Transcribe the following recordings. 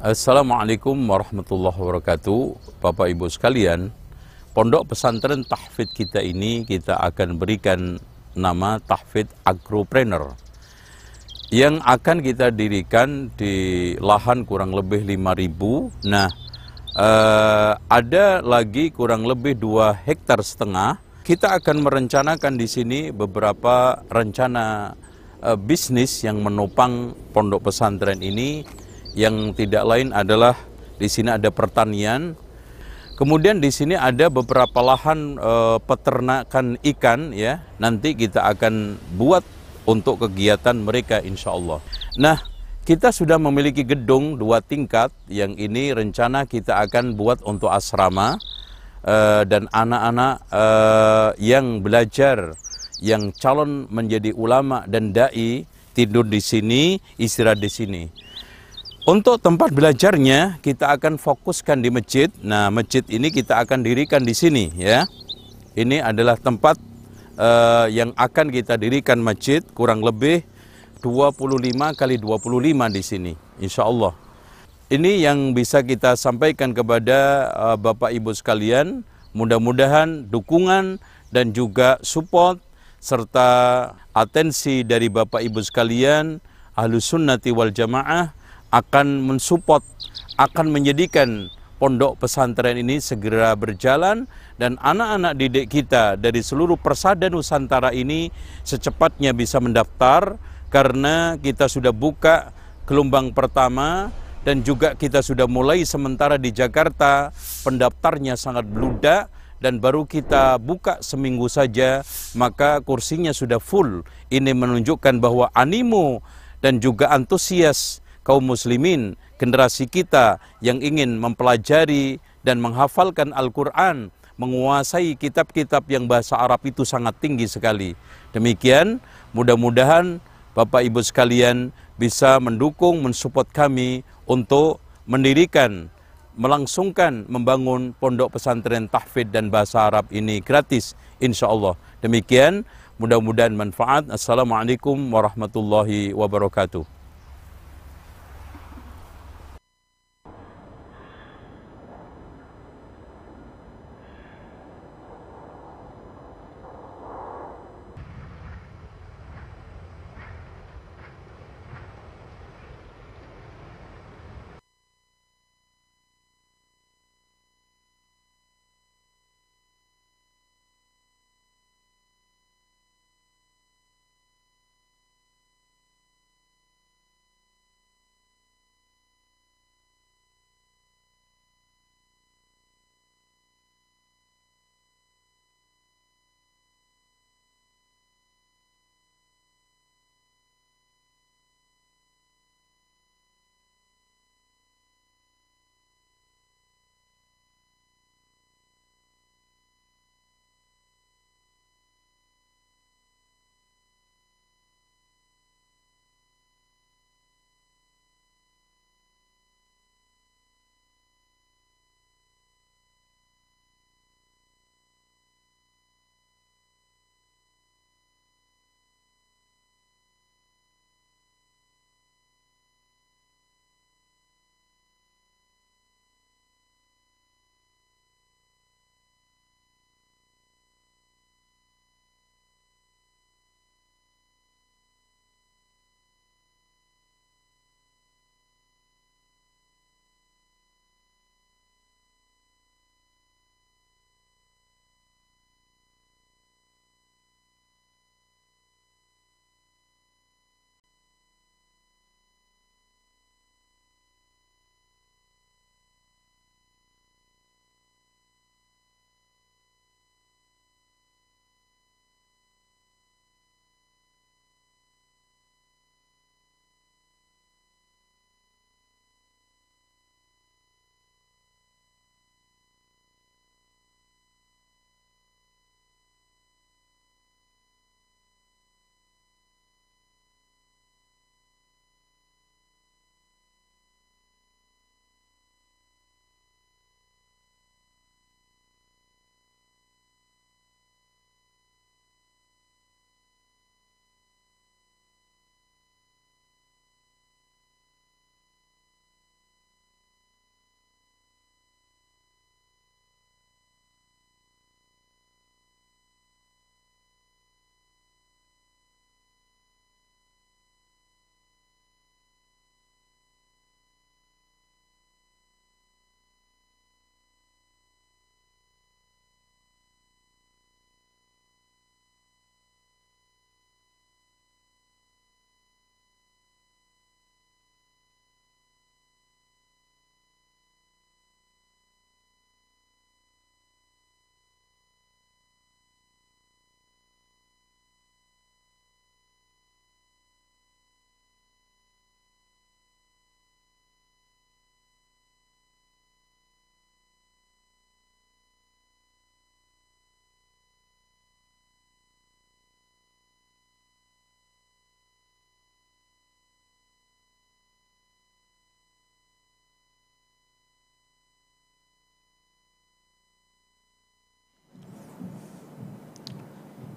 Assalamualaikum warahmatullahi wabarakatuh. Bapak Ibu sekalian Pondok pesantren tahfid kita ini kita akan berikan nama tahfid agropreneur yang akan kita dirikan di lahan kurang lebih 5000 nah eh, ada lagi kurang lebih 2 hektar setengah. Kita akan merencanakan di sini beberapa rencana eh, bisnis yang menopang pondok pesantren ini yang tidak lain adalah di sini ada pertanian. Kemudian di sini ada beberapa lahan e, peternakan ikan ya. Nanti kita akan buat untuk kegiatan mereka insya Allah. Nah, kita sudah memiliki gedung dua tingkat yang ini rencana kita akan buat untuk asrama e, dan anak-anak e, yang belajar yang calon menjadi ulama dan dai tidur di sini, istirahat di sini. Untuk tempat belajarnya kita akan fokuskan di masjid. Nah, masjid ini kita akan dirikan di sini ya. Ini adalah tempat uh, yang akan kita dirikan masjid kurang lebih 25 kali 25 di sini insya Allah. Ini yang bisa kita sampaikan kepada uh, Bapak Ibu sekalian. Mudah-mudahan dukungan dan juga support serta atensi dari Bapak Ibu sekalian Ahlus Sunnati wal Jamaah akan mensupport, akan menjadikan pondok pesantren ini segera berjalan dan anak-anak didik kita dari seluruh persada Nusantara ini secepatnya bisa mendaftar karena kita sudah buka gelombang pertama dan juga kita sudah mulai sementara di Jakarta. Pendaftarnya sangat beludak dan baru kita buka seminggu saja maka kursinya sudah full. Ini menunjukkan bahwa animo dan juga antusias kaum muslimin, generasi kita yang ingin mempelajari dan menghafalkan Al-Quran, menguasai kitab-kitab yang bahasa Arab itu sangat tinggi sekali. Demikian, mudah-mudahan Bapak Ibu sekalian bisa mendukung, mensupport kami untuk mendirikan, melangsungkan, membangun pondok pesantren tahfidz dan bahasa Arab ini gratis, insya Allah. Demikian, mudah-mudahan manfaat. Assalamualaikum warahmatullahi wabarakatuh.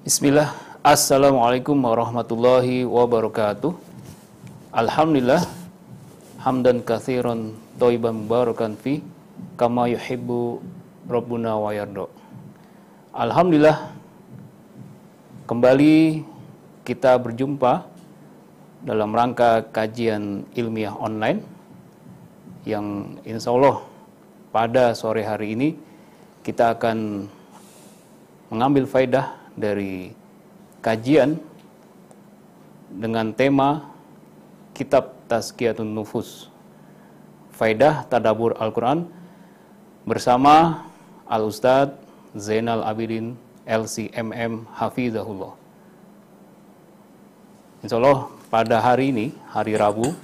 Bismillah. Assalamualaikum warahmatullahi wabarakatuh. Alhamdulillah. Hamdan kathiran toiban mubarakan fi kama yuhibbu Rabbuna wa yardo. Alhamdulillah kembali kita berjumpa dalam rangka kajian ilmiah online yang insya Allah pada sore hari ini kita akan mengambil faidah dari kajian dengan tema Kitab Tazkiyatun Nufus Faidah Tadabur Al-Quran bersama Al-Ustadz Zainal Abidin LCMM Hafizahullah. Insya Allah pada hari ini, hari Rabu,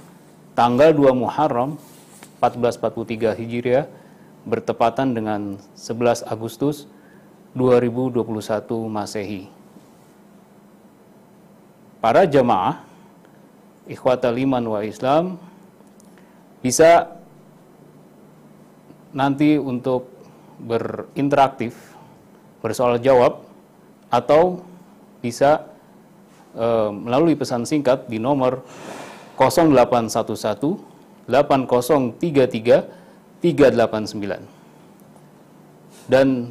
tanggal 2 Muharram 1443 Hijriah bertepatan dengan 11 Agustus 2021 Masehi. Para jamaah ikhwatal iman wa Islam bisa nanti untuk berinteraktif, bersoal jawab atau bisa e, melalui pesan singkat di nomor 0811 8033 389. Dan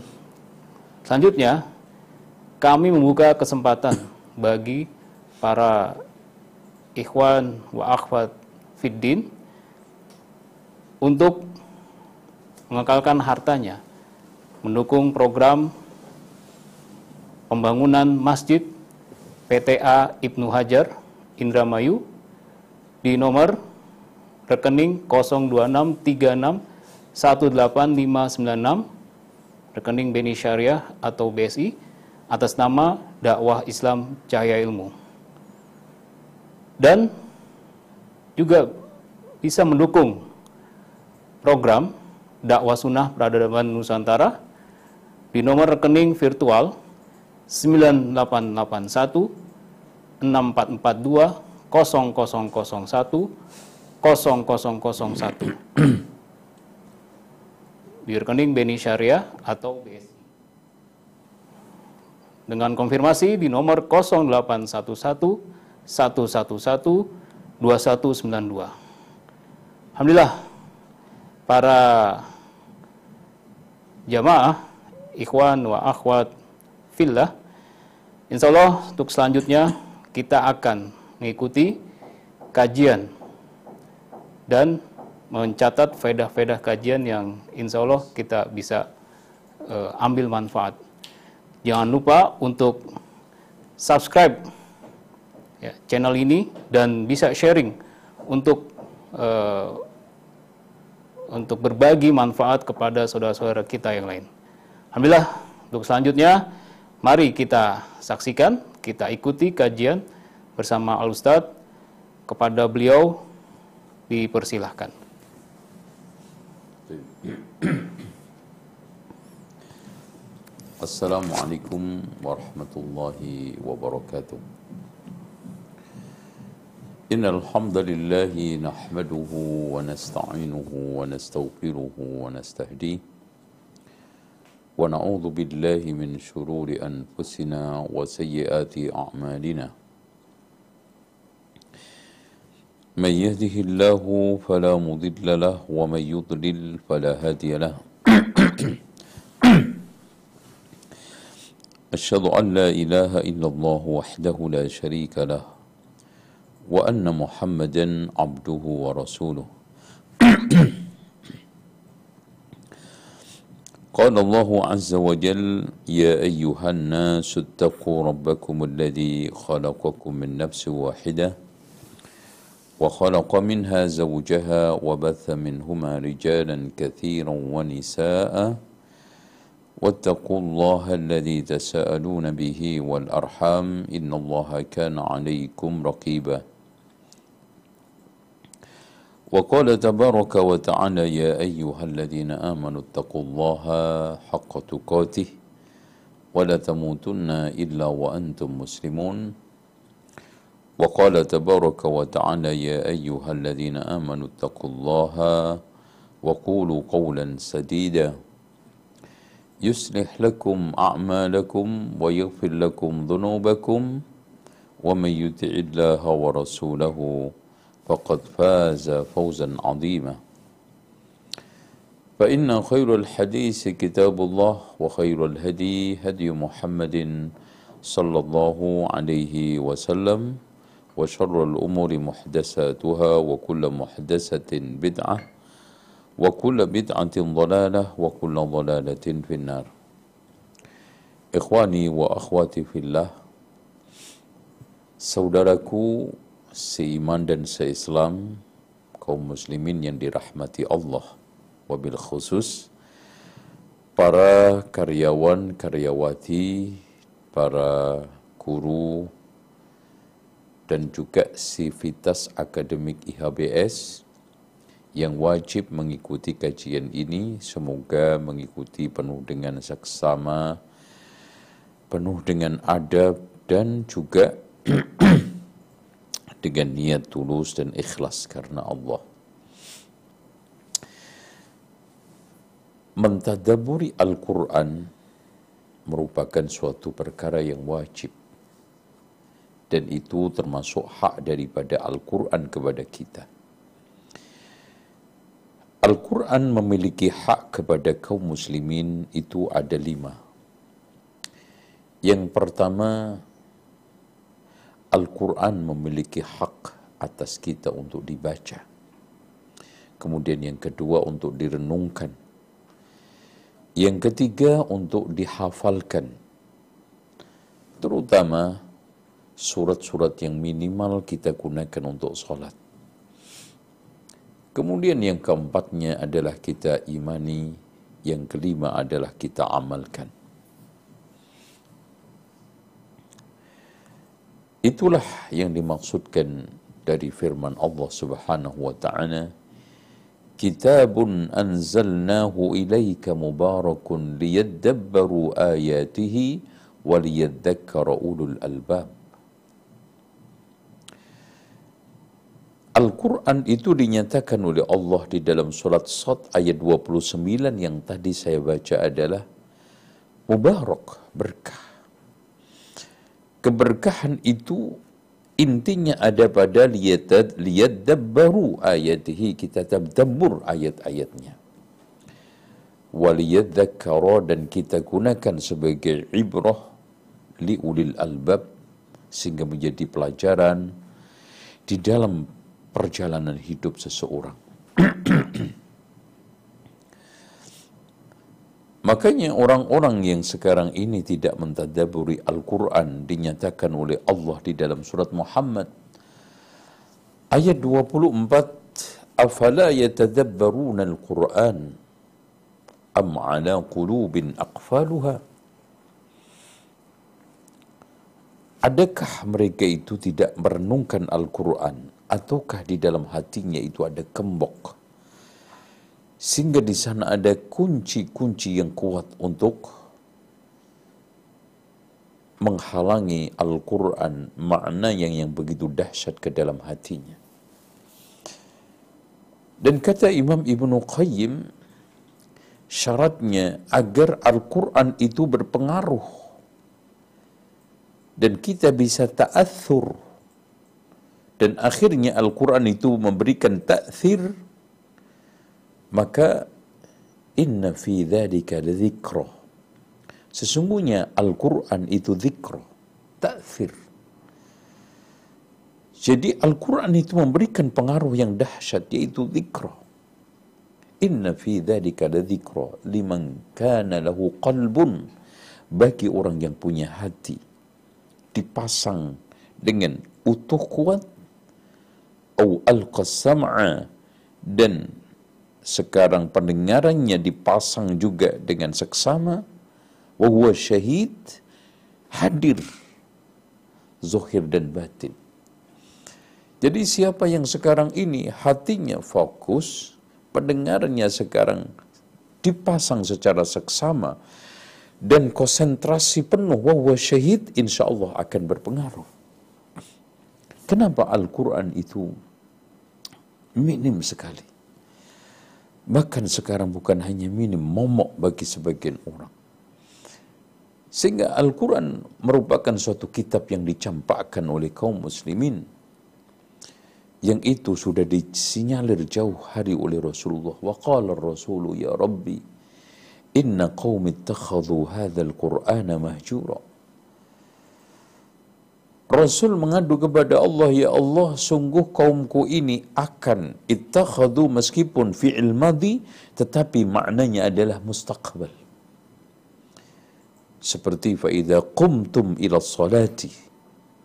Selanjutnya, kami membuka kesempatan bagi para ikhwan wa akhwat fiddin untuk mengekalkan hartanya, mendukung program pembangunan masjid PTA Ibnu Hajar Indramayu di nomor rekening 02636 18596 rekening Beni Syariah atau BSI atas nama dakwah Islam Cahaya Ilmu. Dan juga bisa mendukung program dakwah sunnah peradaban Nusantara di nomor rekening virtual 9881 6442 0001 0001 di rekening Beni Syariah atau BSI. Dengan konfirmasi di nomor 0811 111 2192. Alhamdulillah para jamaah ikhwan wa akhwat fillah Insya Allah untuk selanjutnya kita akan mengikuti kajian dan mencatat faedah-faedah kajian yang insya Allah kita bisa uh, ambil manfaat. Jangan lupa untuk subscribe ya, channel ini dan bisa sharing untuk uh, untuk berbagi manfaat kepada saudara-saudara kita yang lain. Alhamdulillah, untuk selanjutnya mari kita saksikan, kita ikuti kajian bersama Al Ustadz kepada beliau dipersilahkan. السلام عليكم ورحمة الله وبركاته. إن الحمد لله نحمده ونستعينه ونستغفره ونستهديه. ونعوذ بالله من شرور أنفسنا وسيئات أعمالنا. من يهده الله فلا مضل له ومن يضلل فلا هادي له. أشهد أن لا إله إلا الله وحده لا شريك له وأن محمدا عبده ورسوله. قال الله عز وجل يا أيها الناس اتقوا ربكم الذي خلقكم من نفس واحدة وخلق منها زوجها وبث منهما رجالا كثيرا ونساء. واتقوا الله الذي تساءلون به والأرحام. إن الله كان عليكم رقيبا. وقال تبارك وتعالى يا أيها الذين آمنوا اتقوا الله حق تقاته ولا تموتن إلا وأنتم مسلمون. وقال تبارك وتعالى يا أيها الذين آمنوا اتقوا الله وقولوا قولا سديدا. يصلح لكم أعمالكم ويغفر لكم ذنوبكم ومن يطع الله ورسوله فقد فاز فوزا عظيما. فإن خير الحديث كتاب الله وخير الهدي هدي محمد صلى الله عليه وسلم. وشر الأمور محدثاتها وكل محدثة بدعة وكل بدعة ضلالة وكل ضلالة في النار إخواني وأخواتي في الله Saudaraku seiman dan seislam kaum muslimin yang dirahmati Allah wabil khusus para karyawan karyawati para guru dan juga sivitas akademik IHBS yang wajib mengikuti kajian ini semoga mengikuti penuh dengan saksama, penuh dengan adab dan juga dengan niat tulus dan ikhlas karena Allah. Mentadaburi Al-Quran merupakan suatu perkara yang wajib dan itu termasuk hak daripada Al-Quran kepada kita. Al-Quran memiliki hak kepada kaum muslimin itu ada lima. Yang pertama, Al-Quran memiliki hak atas kita untuk dibaca. Kemudian yang kedua untuk direnungkan. Yang ketiga untuk dihafalkan. Terutama surat-surat yang minimal kita gunakan untuk sholat. Kemudian yang keempatnya adalah kita imani, yang kelima adalah kita amalkan. Itulah yang dimaksudkan dari firman Allah Subhanahu wa taala Kitabun anzalnahu ilaika mubarakun liyadabbaru ayatihi wa liyadhakkara ulul albab Al-Quran itu dinyatakan oleh Allah di dalam surat Sad ayat 29 yang tadi saya baca adalah Mubarak, berkah. Keberkahan itu intinya ada pada liyad, liyadabbaru ayatihi, kita tadabbur ayat-ayatnya. Waliyadzakara dan kita gunakan sebagai ibrah li ulil albab sehingga menjadi pelajaran di dalam perjalanan hidup seseorang. Makanya orang-orang yang sekarang ini tidak mentadaburi Al-Quran dinyatakan oleh Allah di dalam surat Muhammad. Ayat 24, Afala yatadabbaruna Al-Quran am qulubin aqfaluha. Adakah mereka itu tidak merenungkan Al-Quran ataukah di dalam hatinya itu ada gembok sehingga di sana ada kunci-kunci yang kuat untuk menghalangi Al-Quran makna yang yang begitu dahsyat ke dalam hatinya. Dan kata Imam Ibn Qayyim, syaratnya agar Al-Quran itu berpengaruh dan kita bisa ta'athur dan akhirnya Al-Quran itu memberikan ta'thir maka inna fi dhalika ladzikra. Sesungguhnya Al-Quran itu zikra ta'thir. Jadi Al-Quran itu memberikan pengaruh yang dahsyat yaitu zikra inna fi dhalika ladzikra liman kana lahu qalbun. Bagi orang yang punya hati dipasang dengan utuh kuat au alqa dan sekarang pendengarannya dipasang juga dengan seksama. Wa huwa syahid hadir zahir dan batin. Jadi siapa yang sekarang ini hatinya fokus pendengarannya sekarang dipasang secara seksama dan konsentrasi penuh wa huwa syahid insyaallah akan berpengaruh. Kenapa Al-Quran itu minim sekali. Bahkan sekarang bukan hanya minim, momok bagi sebagian orang. Sehingga Al-Quran merupakan suatu kitab yang dicampakkan oleh kaum muslimin. Yang itu sudah disinyalir jauh hari oleh Rasulullah. Wa qala ya Rabbi, inna qawmi ittakhadhu hadha al-Qur'ana mahjura. Rasul mengadu kepada Allah, Ya Allah, sungguh kaumku ini akan ittakhadu meskipun fi'il madhi, tetapi maknanya adalah mustaqbal. Seperti fa'idha qumtum ila salati.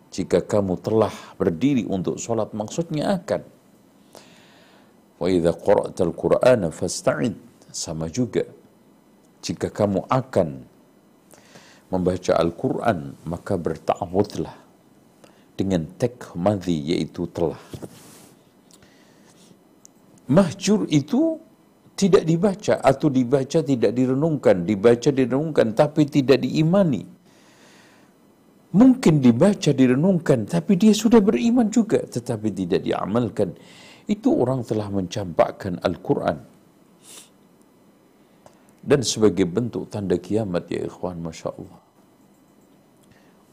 Jika kamu telah berdiri untuk solat, maksudnya akan. Fa'idha al qur'ana fasta'id. Sama juga. Jika kamu akan membaca Al-Quran, maka berta'awudlah dengan tek madhi yaitu telah. Mahjur itu tidak dibaca atau dibaca tidak direnungkan, dibaca direnungkan tapi tidak diimani. Mungkin dibaca direnungkan tapi dia sudah beriman juga tetapi tidak diamalkan. Itu orang telah mencampakkan Al-Quran. Dan sebagai bentuk tanda kiamat ya ikhwan Masya Allah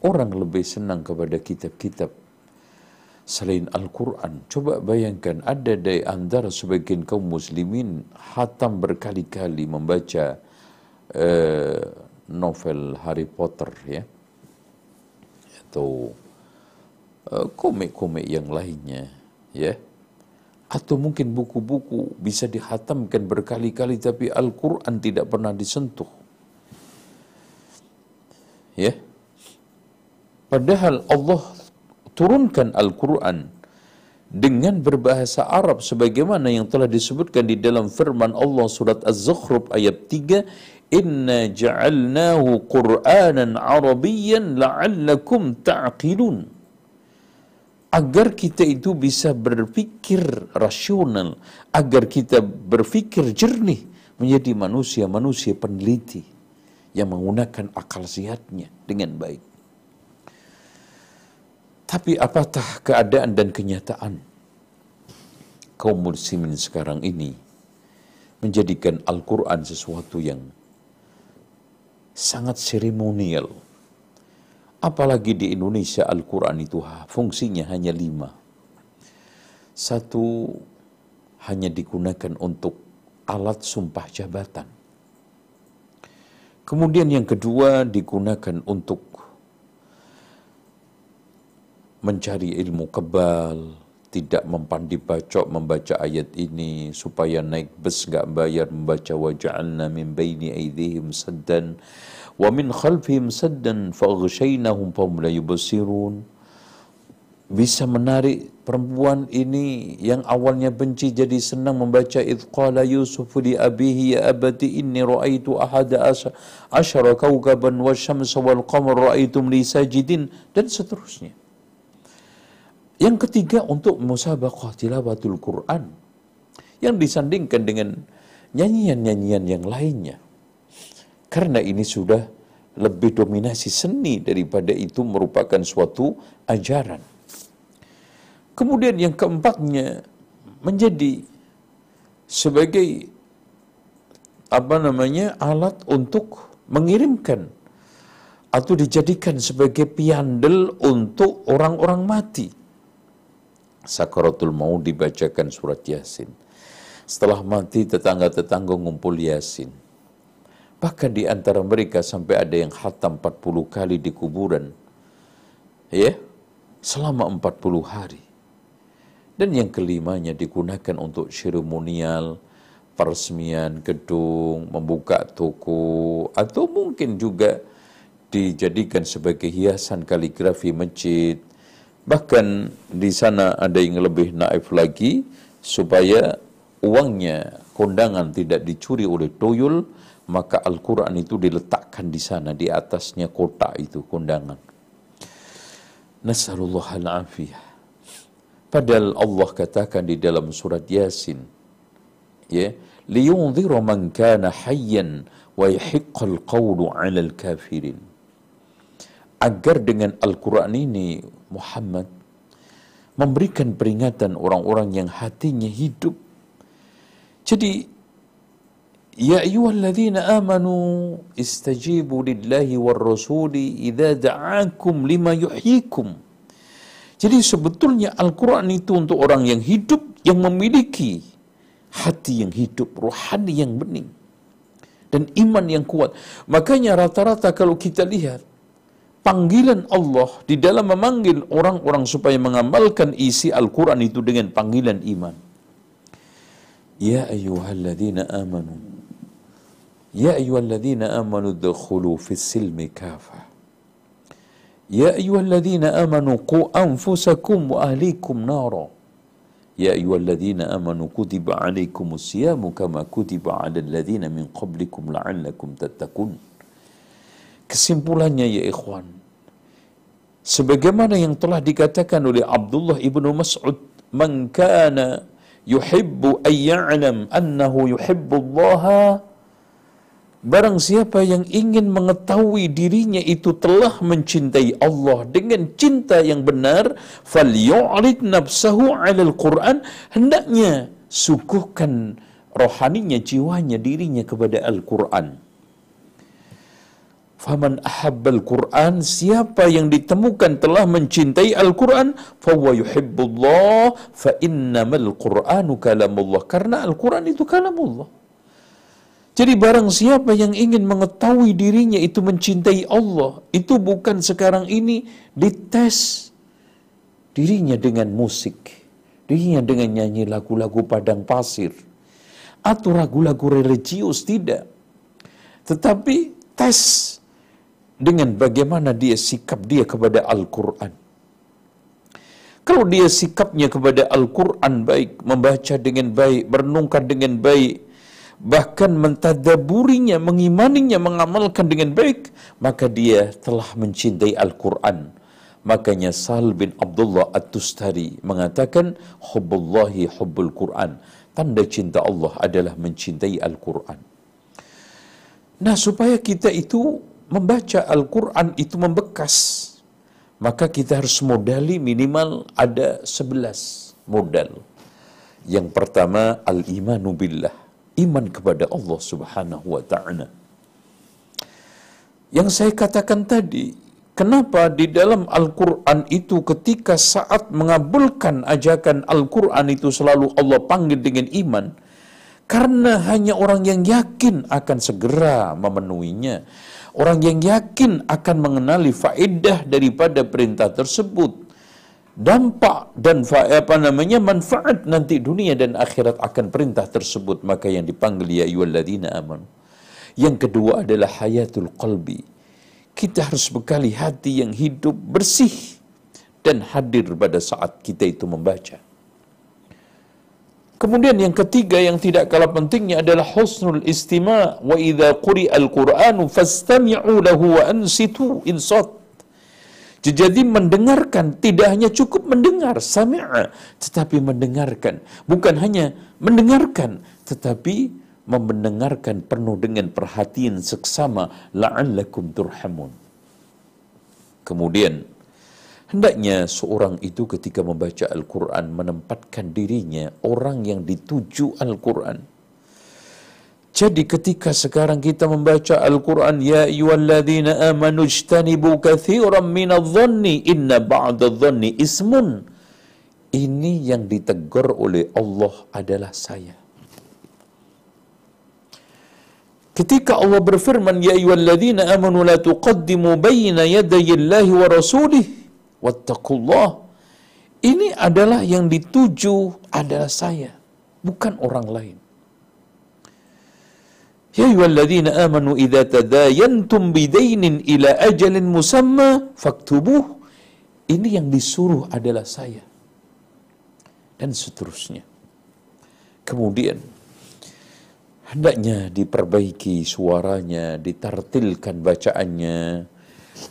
orang lebih senang kepada kitab-kitab selain Al-Quran. Coba bayangkan ada dari antara sebagian kaum muslimin hatam berkali-kali membaca uh, novel Harry Potter ya. Atau uh, komik-komik yang lainnya ya. Atau mungkin buku-buku bisa dihatamkan berkali-kali tapi Al-Quran tidak pernah disentuh. Ya Padahal Allah turunkan Al-Quran dengan berbahasa Arab sebagaimana yang telah disebutkan di dalam firman Allah surat Az-Zukhruf ayat 3 Inna ja'alnahu Qur'anan Arabiyyan la'allakum ta'qilun. Agar kita itu bisa berpikir rasional agar kita berpikir jernih menjadi manusia-manusia peneliti yang menggunakan akal sehatnya dengan baik tapi apakah keadaan dan kenyataan kaum muslimin sekarang ini menjadikan Al-Quran sesuatu yang sangat seremonial. Apalagi di Indonesia Al-Quran itu fungsinya hanya lima. Satu, hanya digunakan untuk alat sumpah jabatan. Kemudian yang kedua digunakan untuk mencari ilmu kebal, tidak mempandi bacok membaca ayat ini supaya naik bus nggak bayar membaca waja'alna min baini aydihim saddan wa min khalfihim saddan faghshaynahum fahum la yubsirun. Bisa menarik perempuan ini yang awalnya benci jadi senang membaca id qala yusuf li abihi ya abati inni raaitu ahada asyara kawkaban wasyamsa wal qamar raaitum li sajidin dan seterusnya yang ketiga untuk musabaqah tilawatul Quran yang disandingkan dengan nyanyian-nyanyian yang lainnya. Karena ini sudah lebih dominasi seni daripada itu merupakan suatu ajaran. Kemudian yang keempatnya menjadi sebagai apa namanya alat untuk mengirimkan atau dijadikan sebagai piandel untuk orang-orang mati sakaratul maut dibacakan surat Yasin. Setelah mati tetangga-tetangga ngumpul Yasin. Bahkan di antara mereka sampai ada yang hatam 40 kali di kuburan. Ya, selama 40 hari. Dan yang kelimanya digunakan untuk seremonial, peresmian gedung, membuka toko, atau mungkin juga dijadikan sebagai hiasan kaligrafi masjid, Bahkan di sana ada yang lebih naif lagi supaya uangnya kondangan tidak dicuri oleh toyol, maka Al-Quran itu diletakkan di sana, di atasnya kotak itu kondangan. Nasallallahu al-afiyah. Padahal Allah katakan di dalam surat Yasin, ya, liyunzira man kana hayyan wa yahiqqal qawlu 'alal kafirin. Agar dengan Al-Quran ini Muhammad memberikan peringatan orang-orang yang hatinya hidup. Jadi Ya ayyuhalladzina amanu istajibu lillahi war rasuli idza da'akum lima yuhyikum. Jadi sebetulnya Al-Quran itu untuk orang yang hidup, yang memiliki hati yang hidup, rohani yang bening. Dan iman yang kuat. Makanya rata-rata kalau kita lihat, panggilan Allah di dalam memanggil orang-orang supaya mengamalkan isi Al-Quran itu dengan panggilan iman. Ya ayyuhalladzina amanu يا أيها الذين آمنوا ادخلوا في السلم كافة يا أيها الذين آمنوا قوا أنفسكم وأهليكم نارا يا أيها الذين آمنوا كتب عليكم الصيام كما كتب على الذين من قبلكم لعلكم تتقون Kesimpulannya ya ikhwan, sebagaimana yang telah dikatakan oleh Abdullah ibnu Mas'ud, "Man kana yuhibbu an ya'lam annahu yuhibbu Allah Barang siapa yang ingin mengetahui dirinya itu telah mencintai Allah dengan cinta yang benar, falyu'rid nafsahu Qur'an, hendaknya suguhkan rohaninya, jiwanya, dirinya kepada Al-Qur'an. Faman ahabbal Qur'an, siapa yang ditemukan telah mencintai Al-Qur'an, fahuwa yuhibbullah, fa innamal Qur'anu kalamullah. Karena Al-Qur'an itu kalamullah. Jadi barang siapa yang ingin mengetahui dirinya itu mencintai Allah, itu bukan sekarang ini dites dirinya dengan musik, dirinya dengan nyanyi lagu-lagu padang pasir, atau lagu-lagu religius, tidak. Tetapi tes dengan bagaimana dia sikap dia kepada Al-Quran. Kalau dia sikapnya kepada Al-Quran baik, membaca dengan baik, merenungkan dengan baik, bahkan mentadaburinya, mengimaninya, mengamalkan dengan baik, maka dia telah mencintai Al-Quran. Makanya Sal bin Abdullah At-Tustari mengatakan, Hubbullahi hubbul Quran. Tanda cinta Allah adalah mencintai Al-Quran. Nah, supaya kita itu membaca Al-Quran itu membekas, maka kita harus modali minimal ada 11 modal. Yang pertama, al-imanu billah iman kepada Allah Subhanahu wa taala. Yang saya katakan tadi, kenapa di dalam Al-Qur'an itu ketika saat mengabulkan ajakan Al-Qur'an itu selalu Allah panggil dengan iman? Karena hanya orang yang yakin akan segera memenuhinya. Orang yang yakin akan mengenali faedah daripada perintah tersebut. Dampak dan apa namanya manfaat nanti dunia dan akhirat akan perintah tersebut. Maka yang dipanggil ya ayyuhalladzina amanu. Yang kedua adalah hayatul qalbi. Kita harus bekali hati yang hidup bersih dan hadir pada saat kita itu membaca Kemudian yang ketiga yang tidak kalah pentingnya adalah husnul istima' wa idza quri'al qur'anu fastami'u lahu wa ansitu insat jadi mendengarkan tidak hanya cukup mendengar sami'a tetapi mendengarkan bukan hanya mendengarkan tetapi mendengarkan penuh dengan perhatian seksama la'allakum turhamun. Kemudian hendaknya seorang itu ketika membaca Al-Qur'an menempatkan dirinya orang yang dituju Al-Qur'an jadi ketika sekarang kita membaca Al-Quran, Ya ayyuhalladzina amanu ijtanibu kathiran minadh-dhanni inna ba'dadh-dhanni ismun. Ini yang ditegur oleh Allah adalah saya. Ketika Allah berfirman, Ya ayyuhalladzina amanu la tuqaddimu bayna yadayillahi wa rasulih. Wattaqullah. Ini adalah yang dituju adalah saya, bukan orang lain. Ya ayyuhalladzina amanu idza tadayantum bidainin ila ajalin musamma faktubuh. Ini yang disuruh adalah saya. Dan seterusnya. Kemudian hendaknya diperbaiki suaranya, ditartilkan bacaannya.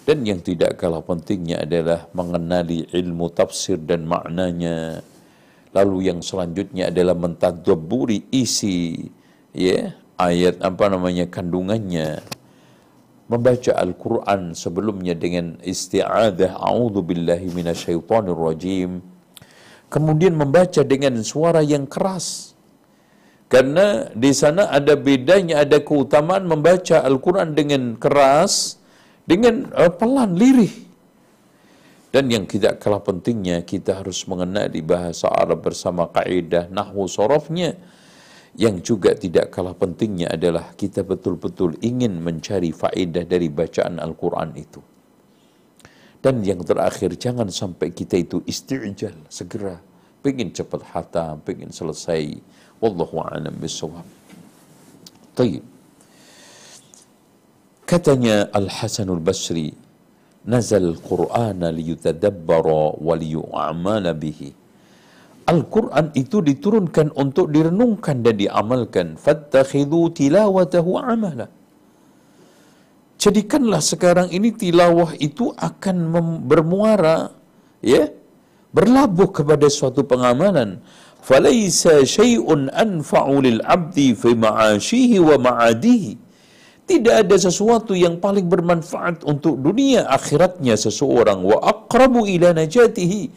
Dan yang tidak kalah pentingnya adalah mengenali ilmu tafsir dan maknanya. Lalu yang selanjutnya adalah mentadaburi isi ya ayat apa namanya kandungannya. Membaca Al-Quran sebelumnya dengan isti'adah a'udhu billahi minasyaitonir rajim. Kemudian membaca dengan suara yang keras. Karena di sana ada bedanya, ada keutamaan membaca Al-Quran dengan keras, dengan uh, pelan, lirih. Dan yang tidak kalah pentingnya, kita harus mengenali bahasa Arab bersama kaidah nahwu sorofnya. Yang juga tidak kalah pentingnya adalah kita betul-betul ingin mencari faedah dari bacaan Al-Quran itu. Dan yang terakhir, jangan sampai kita itu isti'jal, segera. Pengen cepat hatam, pengen selesai Wallahu a'lam bisawab. Tayyib. Katanya Al-Hasan Al-Basri, Nazal al liyutadabbara wa liyu'amala bihi. Al-Quran itu diturunkan untuk direnungkan dan diamalkan. Fattakhidhu tilawatahu amala. Jadikanlah sekarang ini tilawah itu akan bermuara, ya, berlabuh kepada suatu pengamalan. Falaysa syai'un anfa'u lil 'abdi fi ma'ashihi wa ma'adihi tidak ada sesuatu yang paling bermanfaat untuk dunia akhiratnya seseorang. Wa aqrabu ila najatihi.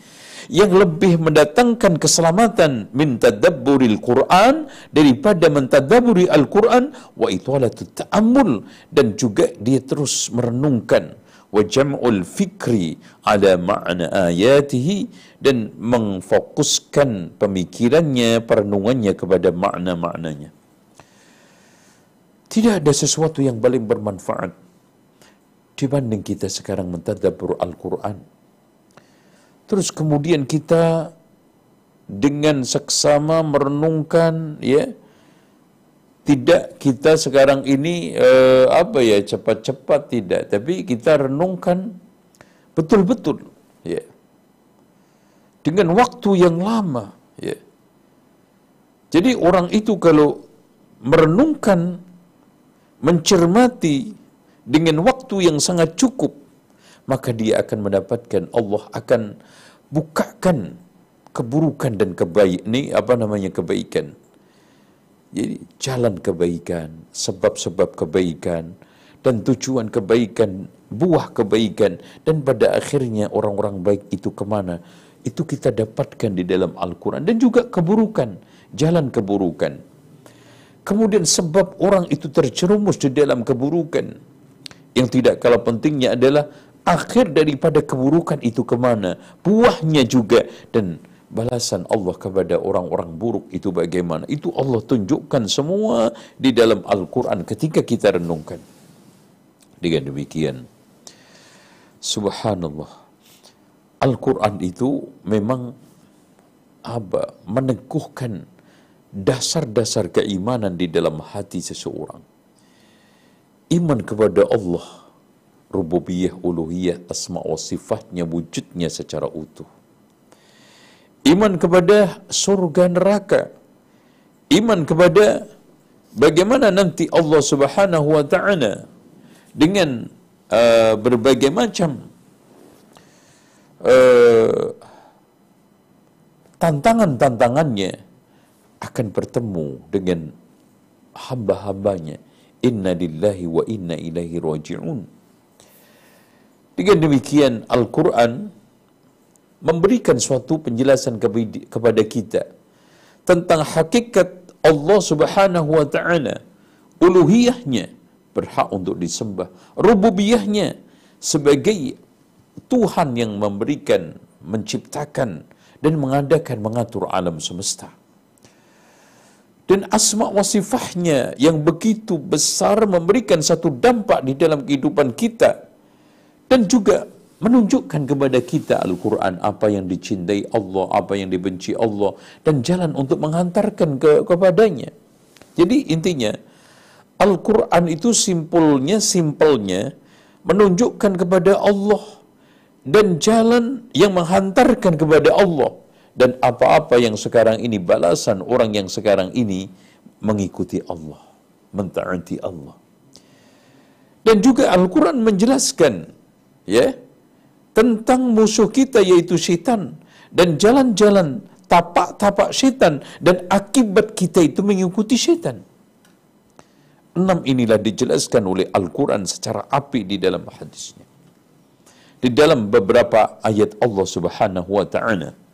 Yang lebih mendatangkan keselamatan min tadabburil Quran daripada mentadaburi Al-Quran wa itwalatut ta'ammul. Dan juga dia terus merenungkan. Wa jam'ul fikri ala ma'na ayatihi. Dan mengfokuskan pemikirannya, perenungannya kepada makna-maknanya. Tidak ada sesuatu yang paling bermanfaat dibanding kita sekarang mentadabur Al-Quran. Terus kemudian kita dengan seksama merenungkan ya tidak kita sekarang ini eh, apa ya cepat-cepat tidak tapi kita renungkan betul-betul ya dengan waktu yang lama ya jadi orang itu kalau merenungkan mencermati dengan waktu yang sangat cukup maka dia akan mendapatkan Allah akan bukakan keburukan dan kebaik ini apa namanya kebaikan jadi jalan kebaikan, sebab-sebab kebaikan, dan tujuan kebaikan, buah kebaikan, dan pada akhirnya orang-orang baik itu ke mana? Itu kita dapatkan di dalam Al-Quran. Dan juga keburukan, jalan keburukan. Kemudian sebab orang itu tercerumus di dalam keburukan. Yang tidak kalah pentingnya adalah akhir daripada keburukan itu ke mana? Buahnya juga. Dan balasan Allah kepada orang-orang buruk itu bagaimana. Itu Allah tunjukkan semua di dalam Al-Quran ketika kita renungkan. Dengan demikian, subhanallah, Al-Quran itu memang apa, meneguhkan dasar-dasar keimanan di dalam hati seseorang. Iman kepada Allah, rububiyah, uluhiyah, asma wa sifatnya, wujudnya secara utuh iman kepada surga neraka, iman kepada bagaimana nanti Allah Subhanahu wa taala dengan uh, berbagai macam uh, tantangan-tantangannya akan bertemu dengan hamba-hambanya. Inna lillahi wa inna ilaihi raji'un. Dengan demikian Al-Quran memberikan suatu penjelasan kepada kita tentang hakikat Allah Subhanahu wa taala, uluhiyahnya berhak untuk disembah, rububiyahnya sebagai Tuhan yang memberikan, menciptakan dan mengadakan mengatur alam semesta. Dan asma wa sifahnya yang begitu besar memberikan satu dampak di dalam kehidupan kita dan juga menunjukkan kepada kita Al-Quran apa yang dicintai Allah, apa yang dibenci Allah, dan jalan untuk menghantarkan ke, kepadanya. Jadi intinya, Al-Quran itu simpulnya, simpelnya, menunjukkan kepada Allah, dan jalan yang menghantarkan kepada Allah. Dan apa-apa yang sekarang ini balasan orang yang sekarang ini mengikuti Allah, mentaati Allah. Dan juga Al-Quran menjelaskan, ya, tentang musuh kita yaitu syaitan dan jalan-jalan tapak-tapak syaitan dan akibat kita itu mengikuti syaitan. Enam inilah dijelaskan oleh Al-Quran secara api di dalam hadisnya. Di dalam beberapa ayat Allah subhanahu wa ta'ala.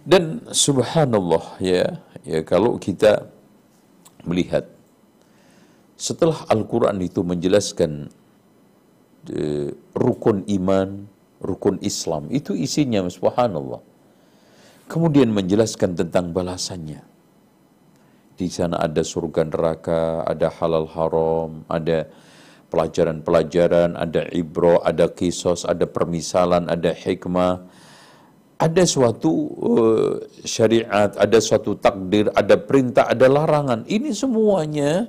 Dan subhanallah ya, ya kalau kita melihat setelah Al-Quran itu menjelaskan uh, rukun iman, rukun Islam, itu isinya subhanallah. Kemudian menjelaskan tentang balasannya. Di sana ada surga neraka, ada halal haram, ada pelajaran-pelajaran, ada ibro, ada kisos, ada permisalan, ada hikmah, ada suatu uh, syariat, ada suatu takdir, ada perintah, ada larangan. Ini semuanya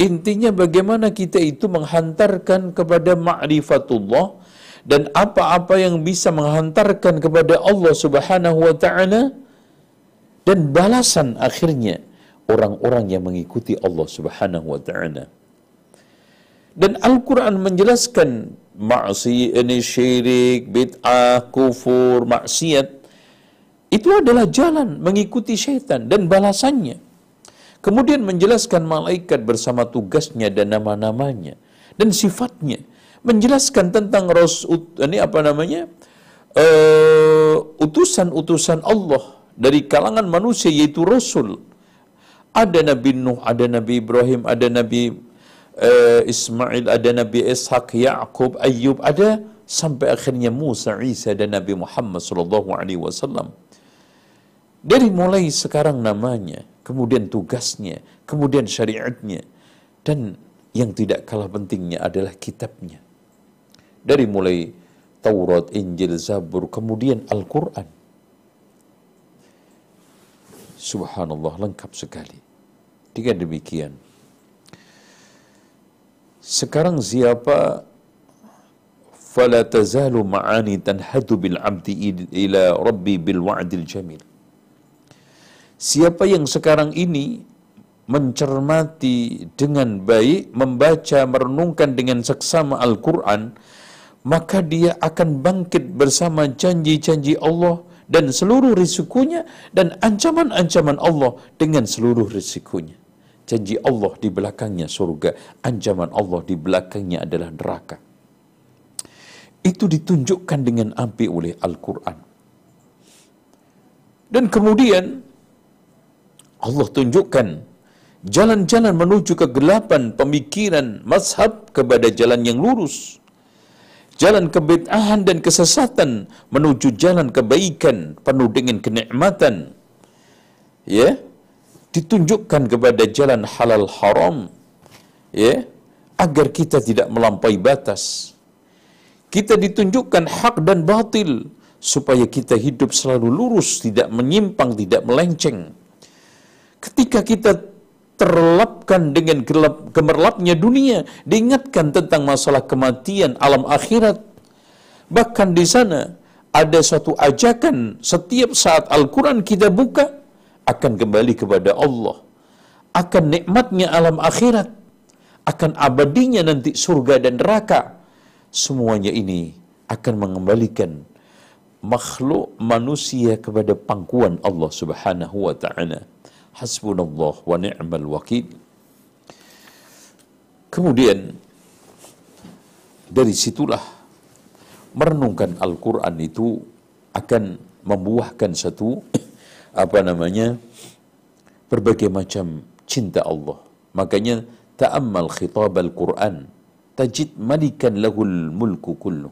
intinya bagaimana kita itu menghantarkan kepada ma'rifatullah dan apa-apa yang bisa menghantarkan kepada Allah Subhanahu wa taala dan balasan akhirnya orang-orang yang mengikuti Allah Subhanahu wa taala. Dan Al-Quran menjelaskan maksi ini syirik, bid'ah, kufur, maksiat. Itu adalah jalan mengikuti syaitan dan balasannya. Kemudian menjelaskan malaikat bersama tugasnya dan nama-namanya dan sifatnya. Menjelaskan tentang rasul ini apa namanya? Uh, utusan-utusan Allah dari kalangan manusia yaitu rasul. Ada Nabi Nuh, ada Nabi Ibrahim, ada Nabi uh, Ismail, ada Nabi Ishak, Yaqub, Ayub, ada sampai akhirnya Musa, Isa dan Nabi Muhammad sallallahu alaihi wasallam. Dari mulai sekarang namanya, kemudian tugasnya, kemudian syariatnya dan yang tidak kalah pentingnya adalah kitabnya. Dari mulai Taurat, Injil, Zabur, kemudian Al-Quran. Subhanallah, lengkap sekali. Dengan demikian, sekarang siapa fala tazalu ma'ani tanhadu bil abdi ila rabbi bil wa'dil jamil. Siapa yang sekarang ini mencermati dengan baik, membaca, merenungkan dengan seksama Al-Quran, maka dia akan bangkit bersama janji-janji Allah dan seluruh risikonya dan ancaman-ancaman Allah dengan seluruh risikonya janji Allah di belakangnya surga, ancaman Allah di belakangnya adalah neraka. Itu ditunjukkan dengan api oleh Al-Quran. Dan kemudian Allah tunjukkan jalan-jalan menuju kegelapan pemikiran mazhab kepada jalan yang lurus. Jalan kebid'ahan dan kesesatan menuju jalan kebaikan penuh dengan kenikmatan. Ya, yeah? Ditunjukkan kepada jalan halal haram ya agar kita tidak melampaui batas. Kita ditunjukkan hak dan batil supaya kita hidup selalu lurus tidak menyimpang tidak melenceng. Ketika kita terlapkan dengan gelap, gemerlapnya dunia diingatkan tentang masalah kematian alam akhirat. Bahkan di sana ada suatu ajakan setiap saat Al-Quran kita buka akan kembali kepada Allah, akan nikmatnya alam akhirat, akan abadinya nanti surga dan neraka. Semuanya ini akan mengembalikan makhluk manusia kepada pangkuan Allah Subhanahu wa taala. Hasbunallah wa ni'mal wakil. Kemudian dari situlah merenungkan Al-Quran itu akan membuahkan satu apa namanya berbagai macam cinta Allah. Makanya ta'ammal khitab al-Quran tajid malikan lahul mulku kullu.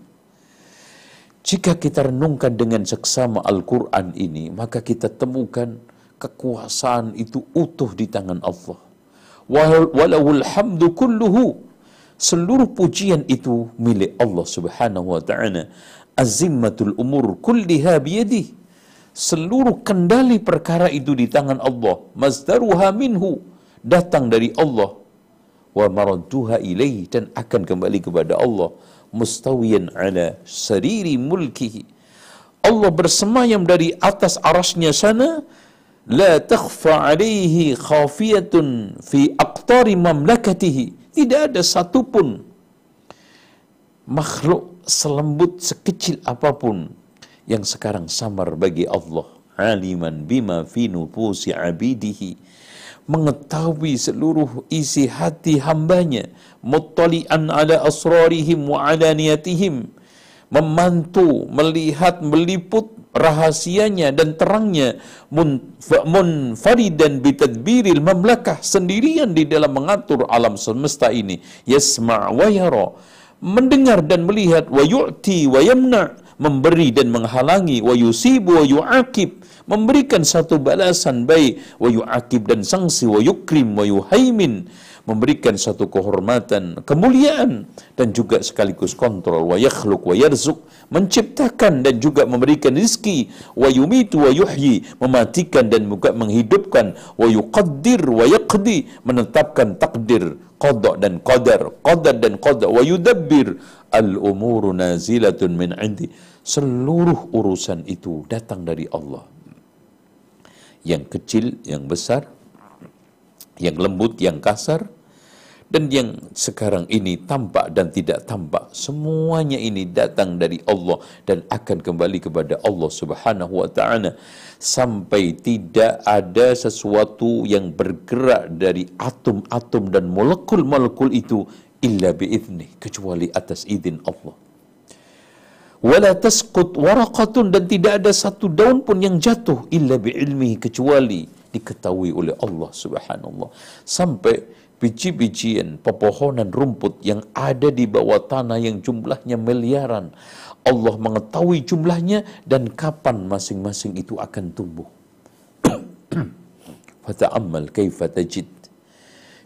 Jika kita renungkan dengan seksama Al-Quran ini, maka kita temukan kekuasaan itu utuh di tangan Allah. Walawul hamdu kulluhu. Seluruh pujian itu milik Allah subhanahu wa ta'ala. Azimmatul umur kulliha biyadih seluruh kendali perkara itu di tangan Allah. Mazdaruha minhu. Datang dari Allah. Wa maradduha ilaih dan akan kembali kepada Allah. Mustawiyan ala sariri mulkihi. Allah bersemayam dari atas arasnya sana. La takhfa alaihi khafiyatun fi aqtari mamlakatihi. Tidak ada satupun makhluk selembut sekecil apa pun yang sekarang samar bagi Allah. Aliman bima fi nufusi abidihi. Mengetahui seluruh isi hati hambanya. Muttali'an ala asrarihim wa alaniyatihim memantu melihat meliput rahasianya dan terangnya. Munfaridan bitadbiril mamlakah. Sendirian di dalam mengatur alam semesta ini. Yasma' wa yara. Mendengar dan melihat. Wa yu'ti wa yamna memberi dan menghalangi wa yusibu wa yu'akib memberikan satu balasan baik wa yu'akib dan sanksi wa yukrim wa yuhaimin memberikan satu kehormatan, kemuliaan dan juga sekaligus kontrol wa yakhluq wa yarzuq menciptakan dan juga memberikan rizki wa yumitu wa yuhyi mematikan dan juga menghidupkan wa yuqaddir wa yaqdi menetapkan takdir qada dan qadar qadar dan qada wa yudabbir al umuru nazilatun min indi. Seluruh urusan itu datang dari Allah. Yang kecil yang besar yang lembut yang kasar. Dan yang sekarang ini tampak dan tidak tampak. Semuanya ini datang dari Allah dan akan kembali kepada Allah Subhanahu wa taala. Sampai tidak ada sesuatu yang bergerak dari atom-atom dan molekul-molekul itu illa biizni kecuali atas izin Allah wala tasqut waraqatun dan tidak ada satu daun pun yang jatuh illa biilmihi kecuali diketahui oleh Allah Subhanahu sampai biji-bijian, pepohonan rumput yang ada di bawah tanah yang jumlahnya miliaran. Allah mengetahui jumlahnya dan kapan masing-masing itu akan tumbuh. Fata'ammal kaifa tajid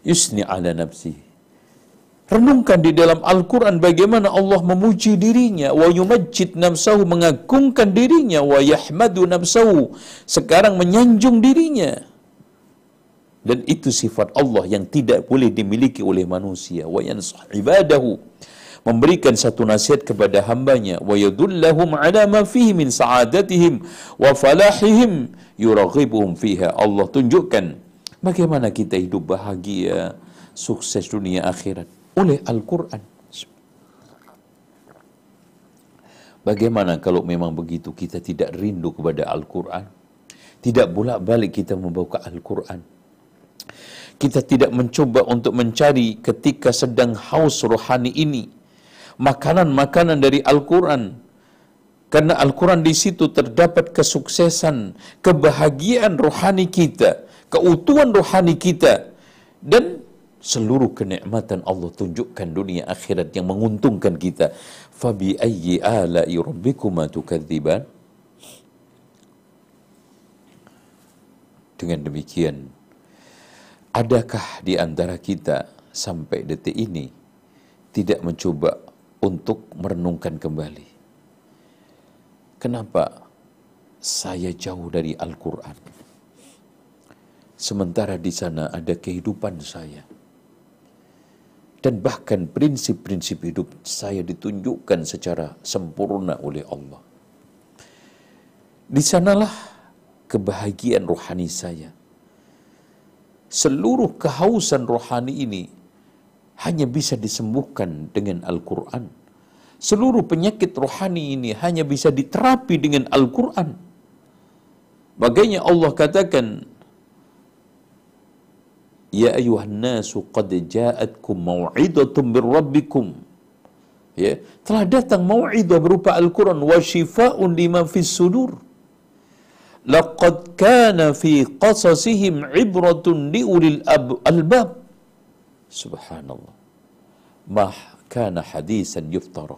yusni ala nafsi. Renungkan di dalam Al-Quran bagaimana Allah memuji dirinya, wa yumajjid nafsahu, mengagungkan dirinya, wa yahmadu nafsahu, sekarang menyanjung dirinya. Dan itu sifat Allah yang tidak boleh dimiliki oleh manusia. Wa yansah ibadahu memberikan satu nasihat kepada hambanya. Wa yadullahum ala ma fihi min sa'adatihim wa falahihim yuraghibuhum fiha. Allah tunjukkan bagaimana kita hidup bahagia sukses dunia akhirat oleh Al-Quran. Bagaimana kalau memang begitu kita tidak rindu kepada Al-Quran? Tidak bolak-balik kita membawa Al-Quran. Kita tidak mencoba untuk mencari ketika sedang haus rohani ini. Makanan-makanan dari Al-Quran. Karena Al-Quran di situ terdapat kesuksesan kebahagiaan rohani kita keutuhan rohani kita. Dan seluruh kenikmatan Allah tunjukkan dunia akhirat yang menguntungkan kita fabi ayyi ala'i rabbikuma tukadziban dengan demikian Adakah di antara kita sampai detik ini tidak mencoba untuk merenungkan kembali? Kenapa saya jauh dari Al-Quran? Sementara di sana ada kehidupan saya. Dan bahkan prinsip-prinsip hidup saya ditunjukkan secara sempurna oleh Allah. Di sanalah kebahagiaan rohani saya seluruh kehausan rohani ini hanya bisa disembuhkan dengan Al-Quran. Seluruh penyakit rohani ini hanya bisa diterapi dengan Al-Quran. Bagainya Allah katakan, Ya ayuhan nasu qad ja'atkum maw'idatum bir rabbikum. Ya, telah datang mau'idah berupa Al-Quran wa shifa'un lima fis sudur laqad kana fi qasasihim ibratun liulil albab subhanallah ma kana hadisan yuftara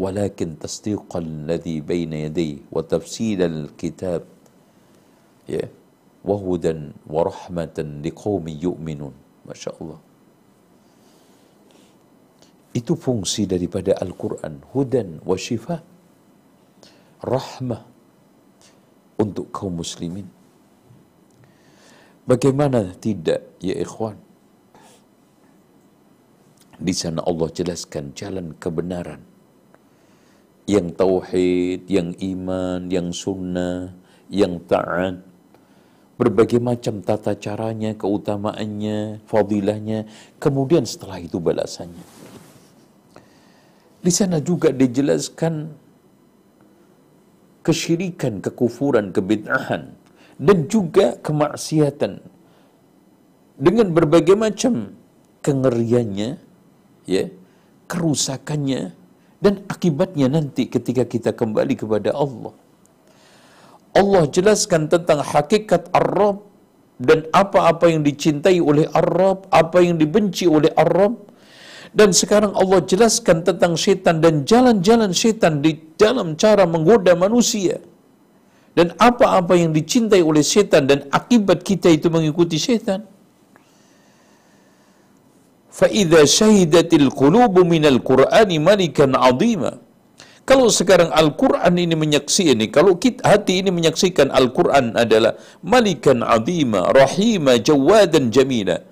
ولكن تصديق الذي بين يديه وتفصيل الكتاب ya wahudan warahmatan yu'minun. Masya Allah. Itu fungsi daripada Al-Quran. Hudan wa shifa Rahmah untuk kaum muslimin. Bagaimana tidak ya ikhwan? Di sana Allah jelaskan jalan kebenaran. Yang tauhid, yang iman, yang sunnah, yang taat, Berbagai macam tata caranya, keutamaannya, fadilahnya. Kemudian setelah itu balasannya. Di sana juga dijelaskan kesyirikan, kekufuran, kebid'ahan dan juga kemaksiatan dengan berbagai macam kengeriannya, ya, kerusakannya dan akibatnya nanti ketika kita kembali kepada Allah. Allah jelaskan tentang hakikat Arab dan apa-apa yang dicintai oleh Arab, apa yang dibenci oleh Arab. Dan sekarang Allah jelaskan tentang setan dan jalan-jalan setan di dalam cara menggoda manusia. Dan apa-apa yang dicintai oleh setan dan akibat kita itu mengikuti setan. فَإِذَا شَهِدَتِ الْقُلُوبُ مِنَ الْقُرْآنِ مَلِكًا عَظِيمًا kalau sekarang Al-Quran ini menyaksikan ini, kalau kita, hati ini menyaksikan Al-Quran adalah malikan azima, rahima, jawadan jamila.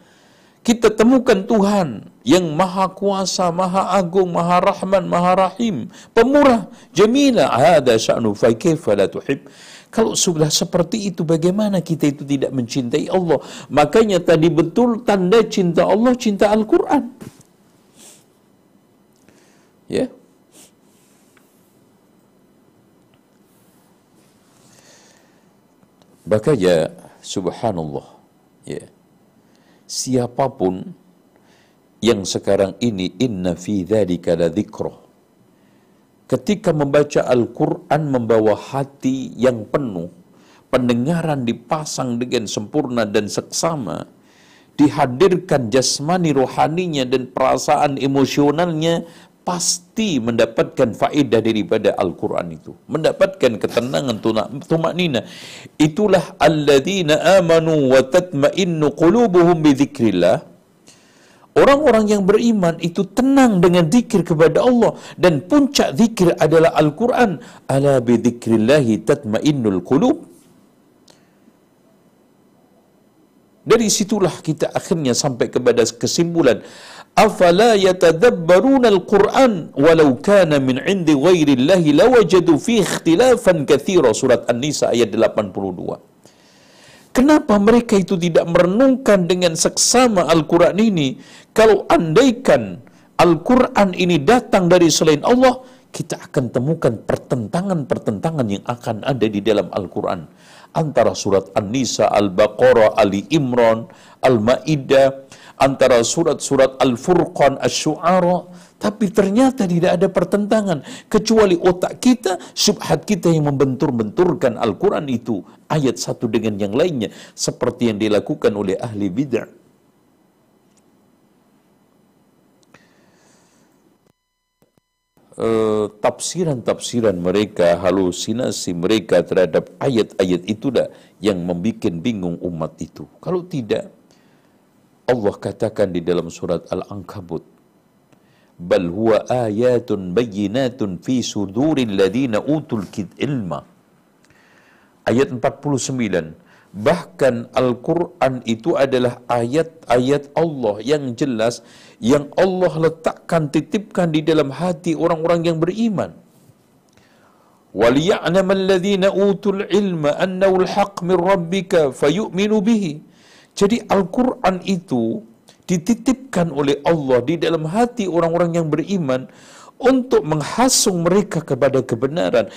Kita temukan Tuhan yang maha kuasa, maha agung, maha rahman, maha rahim, pemurah, jamila. Hada sya'nu fa tuhib. Kalau sudah seperti itu bagaimana kita itu tidak mencintai Allah? Makanya tadi betul tanda cinta Allah cinta Al-Qur'an. Ya. Makanya subhanallah ya. Siapa pun yang sekarang ini inna fi dzalika la ketika membaca Al-Quran membawa hati yang penuh, pendengaran dipasang dengan sempurna dan seksama, dihadirkan jasmani rohaninya dan perasaan emosionalnya, pasti mendapatkan faedah daripada Al-Quran itu. Mendapatkan ketenangan, tumak nina. Itulah alladzina amanu wa tatma'innu qulubuhum bi Orang-orang yang beriman itu tenang dengan zikir kepada Allah dan puncak zikir adalah Al-Quran. Ala bi dzikrillahi tatmainnul qulub. Dari situlah kita akhirnya sampai kepada kesimpulan afala yatadabbaruna al-Qur'an walau kana min 'indi ghairillahi lawajadu fi ikhtilafan katsira surat An-Nisa ayat 82 Kenapa mereka itu tidak merenungkan dengan seksama Al-Quran ini? Kalau andaikan Al-Quran ini datang dari selain Allah, kita akan temukan pertentangan-pertentangan yang akan ada di dalam Al-Quran. Antara surat An-Nisa, Al-Baqarah, Ali Imran, Al-Ma'idah, antara surat-surat Al-Furqan, Asy-Syu'ara, tapi ternyata tidak ada pertentangan kecuali otak kita, subhat kita yang membentur-benturkan Al-Quran itu ayat satu dengan yang lainnya seperti yang dilakukan oleh ahli bid'ah. Uh, tafsiran-tafsiran mereka, halusinasi mereka terhadap ayat-ayat itulah yang membuat bingung umat itu. Kalau tidak, Allah katakan di dalam surat Al-Ankabut, bal huwa ayatun bayyinatun fi suduril ladina utul ilma. Ayat 49. Bahkan Al-Quran itu adalah ayat-ayat Allah yang jelas yang Allah letakkan, titipkan di dalam hati orang-orang yang beriman. وَلِيَعْلَمَ الَّذِينَ أُوتُوا الْعِلْمَ أَنَّهُ الْحَقْ مِنْ رَبِّكَ فَيُؤْمِنُوا بِهِ jadi Al-Quran itu dititipkan oleh Allah di dalam hati orang-orang yang beriman untuk menghasung mereka kepada kebenaran,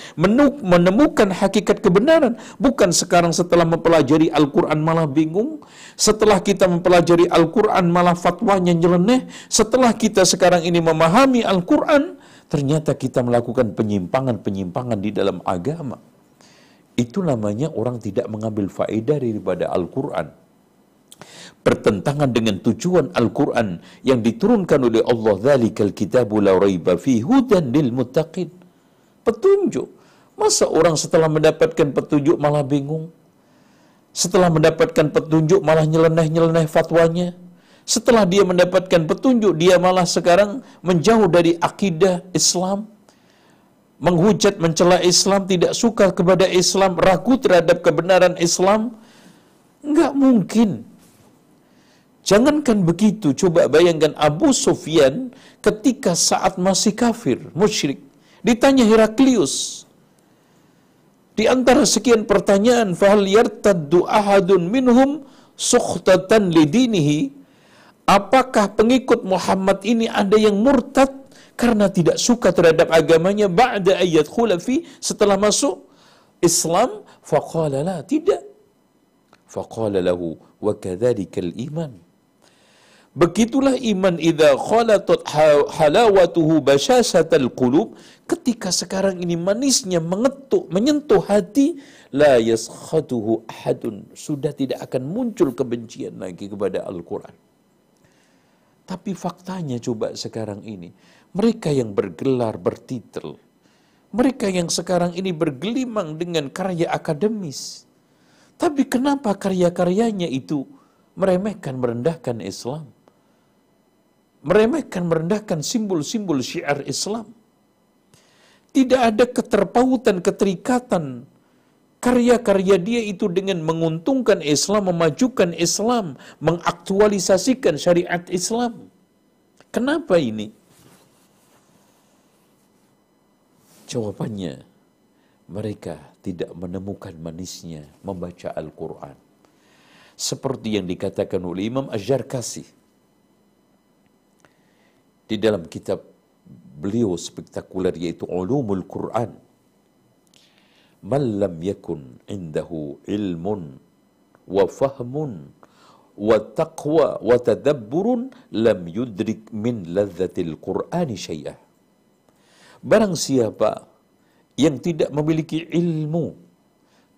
menemukan hakikat kebenaran. Bukan sekarang setelah mempelajari Al-Quran malah bingung, setelah kita mempelajari Al-Quran malah fatwanya nyeleneh, setelah kita sekarang ini memahami Al-Quran, ternyata kita melakukan penyimpangan-penyimpangan di dalam agama. Itu namanya orang tidak mengambil faedah daripada Al-Quran bertentangan dengan tujuan Al-Quran yang diturunkan oleh Allah Zalikal kitabu la raiba fi hudan lil muttaqin. Petunjuk. Masa orang setelah mendapatkan petunjuk malah bingung? Setelah mendapatkan petunjuk malah nyeleneh-nyeleneh fatwanya? Setelah dia mendapatkan petunjuk dia malah sekarang menjauh dari akidah Islam? Menghujat mencela Islam tidak suka kepada Islam ragu terhadap kebenaran Islam? Enggak mungkin Jangankan begitu, coba bayangkan Abu Sufyan ketika saat masih kafir, musyrik. Ditanya Heraklius. Di antara sekian pertanyaan, fahal yartaddu ahadun minhum sukhtatan lidinihi? Apakah pengikut Muhammad ini ada yang murtad karena tidak suka terhadap agamanya ba'da ayat khulafi setelah masuk Islam? Faqala la, tidak. Faqala lahu wa kadzalika iman Begitulah iman idza khalatat halawatuhu basyasatal qulub ketika sekarang ini manisnya mengetuk menyentuh hati la yaskhatuhu ahadun sudah tidak akan muncul kebencian lagi kepada Al-Qur'an. Tapi faktanya coba sekarang ini mereka yang bergelar bertitel mereka yang sekarang ini bergelimang dengan karya akademis tapi kenapa karya-karyanya itu meremehkan merendahkan Islam? Meremehkan, merendahkan simbol-simbol syiar Islam. Tidak ada keterpautan, keterikatan karya-karya dia itu dengan menguntungkan Islam, memajukan Islam, mengaktualisasikan syariat Islam. Kenapa ini? Jawabannya, mereka tidak menemukan manisnya membaca Al-Quran. Seperti yang dikatakan oleh Imam Ajar-Kasih di dalam kitab beliau spektakuler yaitu Ulumul Quran. Man lam yakun indahu ilmun wa fahmun wa taqwa wa tadabburun lam yudrik min ladzatil Qur'ani syai'ah. Barang siapa yang tidak memiliki ilmu,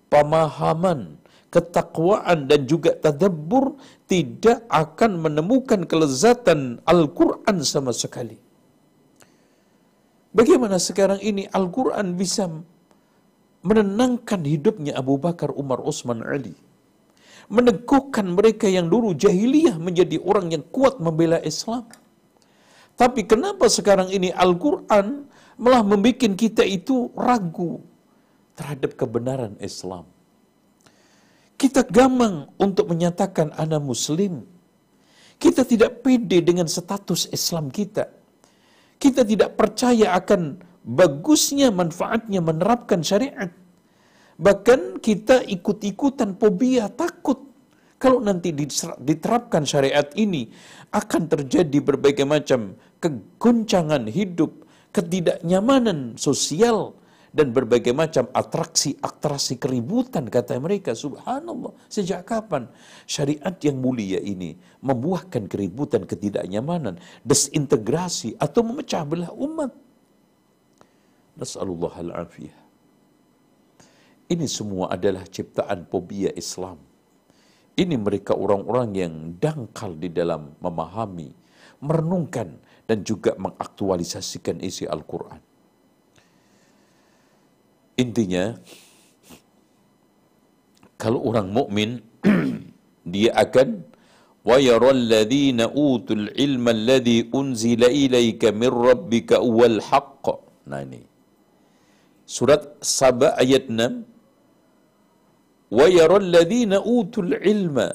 pemahaman, ketakwaan dan juga tadabbur tidak akan menemukan kelezatan Al-Quran sama sekali. Bagaimana sekarang ini Al-Quran bisa menenangkan hidupnya Abu Bakar, Umar, Utsman, Ali. Meneguhkan mereka yang dulu jahiliyah menjadi orang yang kuat membela Islam. Tapi kenapa sekarang ini Al-Quran malah membuat kita itu ragu terhadap kebenaran Islam. Kita gamang untuk menyatakan anak muslim. Kita tidak pede dengan status Islam kita. Kita tidak percaya akan bagusnya manfaatnya menerapkan syariat. Bahkan kita ikut-ikutan fobia takut kalau nanti diterapkan syariat ini akan terjadi berbagai macam kegoncangan hidup, ketidaknyamanan sosial, dan berbagai macam atraksi-atraksi keributan kata mereka subhanallah. Sejak kapan syariat yang mulia ini membuahkan keributan ketidaknyamanan desintegrasi atau memecah belah umat? Nasallallahu al-afiyah. Ini semua adalah ciptaan fobia Islam. Ini mereka orang-orang yang dangkal di dalam memahami merenungkan dan juga mengaktualisasikan isi Al-Quran Intinya kalau orang mukmin dia akan wa yaral ladzina utul ilma alladhi unzila ilaika min rabbika wal haqq. Nah ini. Surat Saba ayat 6 wa yaral ladzina utul ilma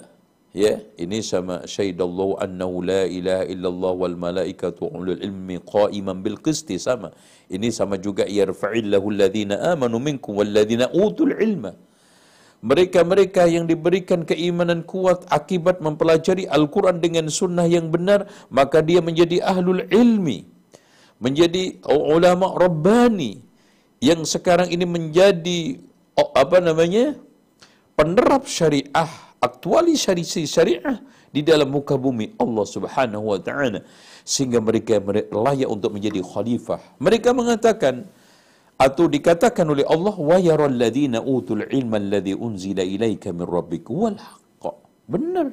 Ya, ini sama syahidallahu annahu la ilaha illallah wal malaikatu ulul ilmi qa'iman bil qisti sama. Ini sama juga yarfa'illahu alladhina amanu minkum wal ladzina utul ilma. Mereka-mereka yang diberikan keimanan kuat akibat mempelajari Al-Quran dengan sunnah yang benar, maka dia menjadi ahlul ilmi. Menjadi ulama rabbani. Yang sekarang ini menjadi, apa namanya, penerap syariah aktualisasi syariah di dalam muka bumi Allah Subhanahu wa taala sehingga mereka layak untuk menjadi khalifah. Mereka mengatakan atau dikatakan oleh Allah wa yaral ladzina utul ilma alladzi unzila ilaika min rabbik wal haqq. Benar.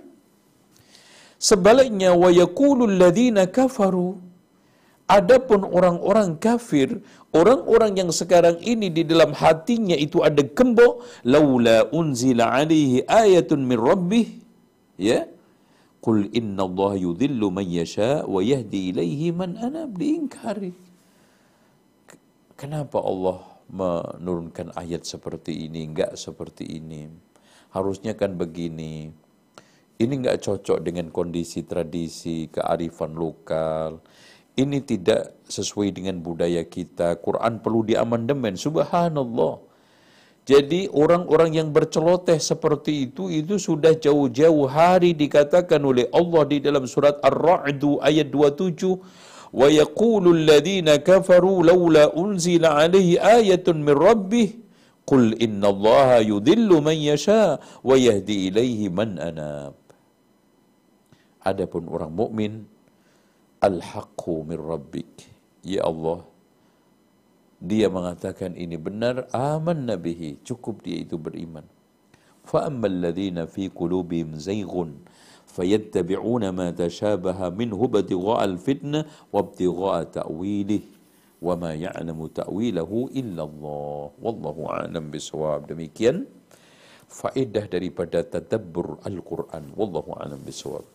Sebaliknya wa yaqulul ladzina kafaru Adapun orang-orang kafir, orang-orang yang sekarang ini di dalam hatinya itu ada gembok, laula unzila alaihi ayatun min rabbih, ya. Qul inna Allah yudhillu man yasha wa yahdi ilaihi man anab diingkari. Kenapa Allah menurunkan ayat seperti ini, enggak seperti ini? Harusnya kan begini. Ini enggak cocok dengan kondisi tradisi, kearifan lokal ini tidak sesuai dengan budaya kita. Quran perlu diamandemen. Subhanallah. Jadi orang-orang yang berceloteh seperti itu, itu sudah jauh-jauh hari dikatakan oleh Allah di dalam surat Ar-Ra'du ayat 27. Wa yaqulu alladhina kafaru lawla unzila alaihi ayatun min rabbih. Qul inna allaha yudhillu man yasha wa yahdi ilaihi man anab. Adapun orang mukmin al-haqqu min rabbik. Ya Allah, dia mengatakan ini benar, aman nabihi, cukup dia itu beriman. فأما الذين في قلوبهم زيغ فيتبعون ما تشابه منه ابتغاء الفتنة وابتغاء تأويله وما يعلم تأويله إلا الله والله أعلم بالصواب demikian faedah daripada tadabbur Al-Quran wallahu a'lam bisawab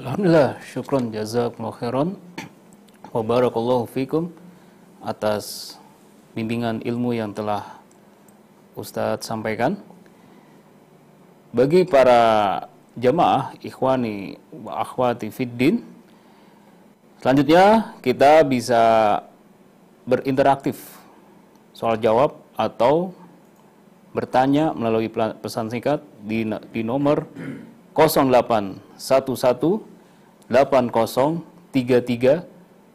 Alhamdulillah, syukron jazakumullah khairan wa barakallahu fikum atas bimbingan ilmu yang telah Ustadz sampaikan. Bagi para jamaah ikhwani wa akhwati fiddin, selanjutnya kita bisa berinteraktif soal jawab atau bertanya melalui pesan singkat di, di nomor 0811 8033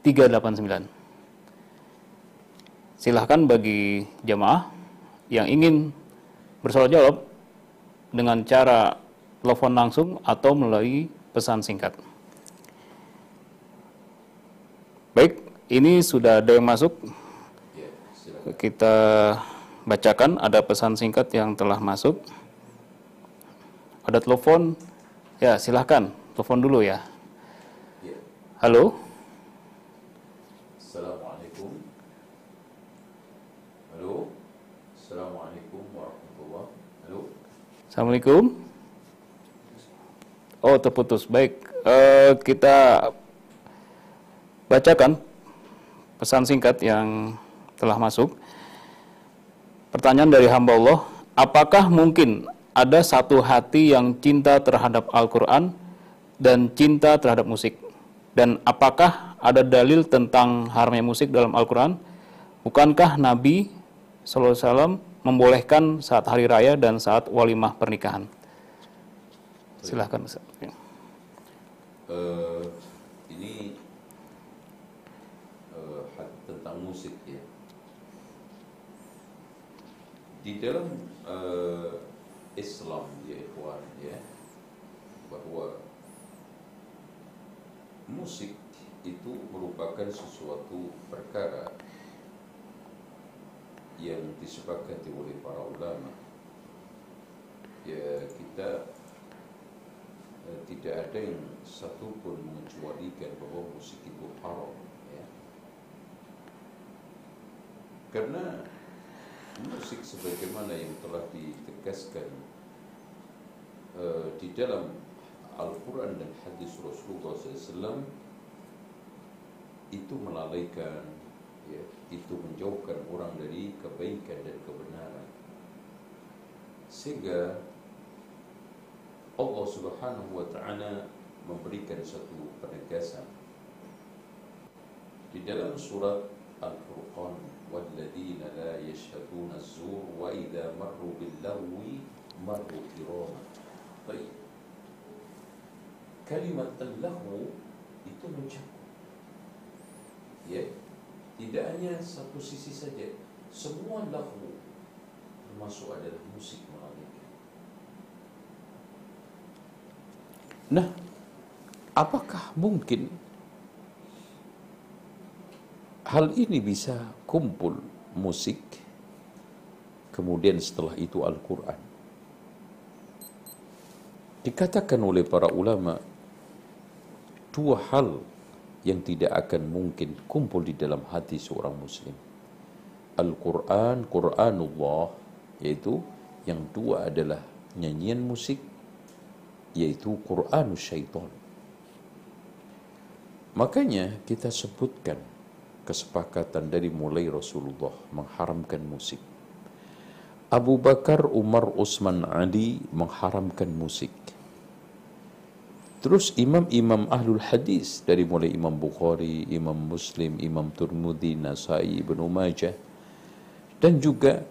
389. Silahkan bagi jemaah yang ingin bersoal jawab dengan cara telepon langsung atau melalui pesan singkat. Baik, ini sudah ada yang masuk. Kita bacakan ada pesan singkat yang telah masuk. Ada telepon. Ya, silahkan. Telepon dulu ya. Halo? Assalamualaikum. Halo. Assalamualaikum warahmatullahi Halo. Assalamualaikum. Oh, terputus. Baik, uh, kita bacakan pesan singkat yang telah masuk. Pertanyaan dari hamba Allah, apakah mungkin ada satu hati yang cinta terhadap Al-Quran dan cinta terhadap musik? Dan apakah ada dalil tentang haramnya musik dalam Al-Quran? Bukankah Nabi SAW membolehkan saat hari raya dan saat walimah pernikahan? Silahkan Ustaz. Uh, ini uh, tentang musik ya. Di dalam uh, Islam ya ikhwan ya bahwa musik itu merupakan sesuatu perkara yang disepakati oleh para ulama. Ya kita eh, tidak ada yang satu pun mengecualikan bahwa musik itu haram. Ya. Karena musik sebagaimana yang telah ditegaskan uh, di dalam Al-Quran dan hadis Rasulullah SAW itu melalaikan, ya, itu menjauhkan orang dari kebaikan dan kebenaran. Sehingga Allah Subhanahu wa taala memberikan satu penegasan di dalam surat Al-Furqan la yashhaduna az-zur wa idza marru bil-lagwi marru kirama. Baik kalimat lahu itu mencakup. Ya. Tidak hanya satu sisi saja. Semua lahu termasuk adalah musik melalaikan nah apakah mungkin hal ini bisa kumpul musik kemudian setelah itu Al-Quran dikatakan oleh para ulama dua hal yang tidak akan mungkin kumpul di dalam hati seorang muslim. Al-Quran, Quranullah, yaitu yang dua adalah nyanyian musik, yaitu Quranus syaitan. Makanya kita sebutkan kesepakatan dari mulai Rasulullah mengharamkan musik. Abu Bakar, Umar, Utsman, Ali mengharamkan musik. Terus imam-imam ahlul hadis dari mulai Imam Bukhari, Imam Muslim, Imam Turmudi, Nasai, Ibnu Majah dan juga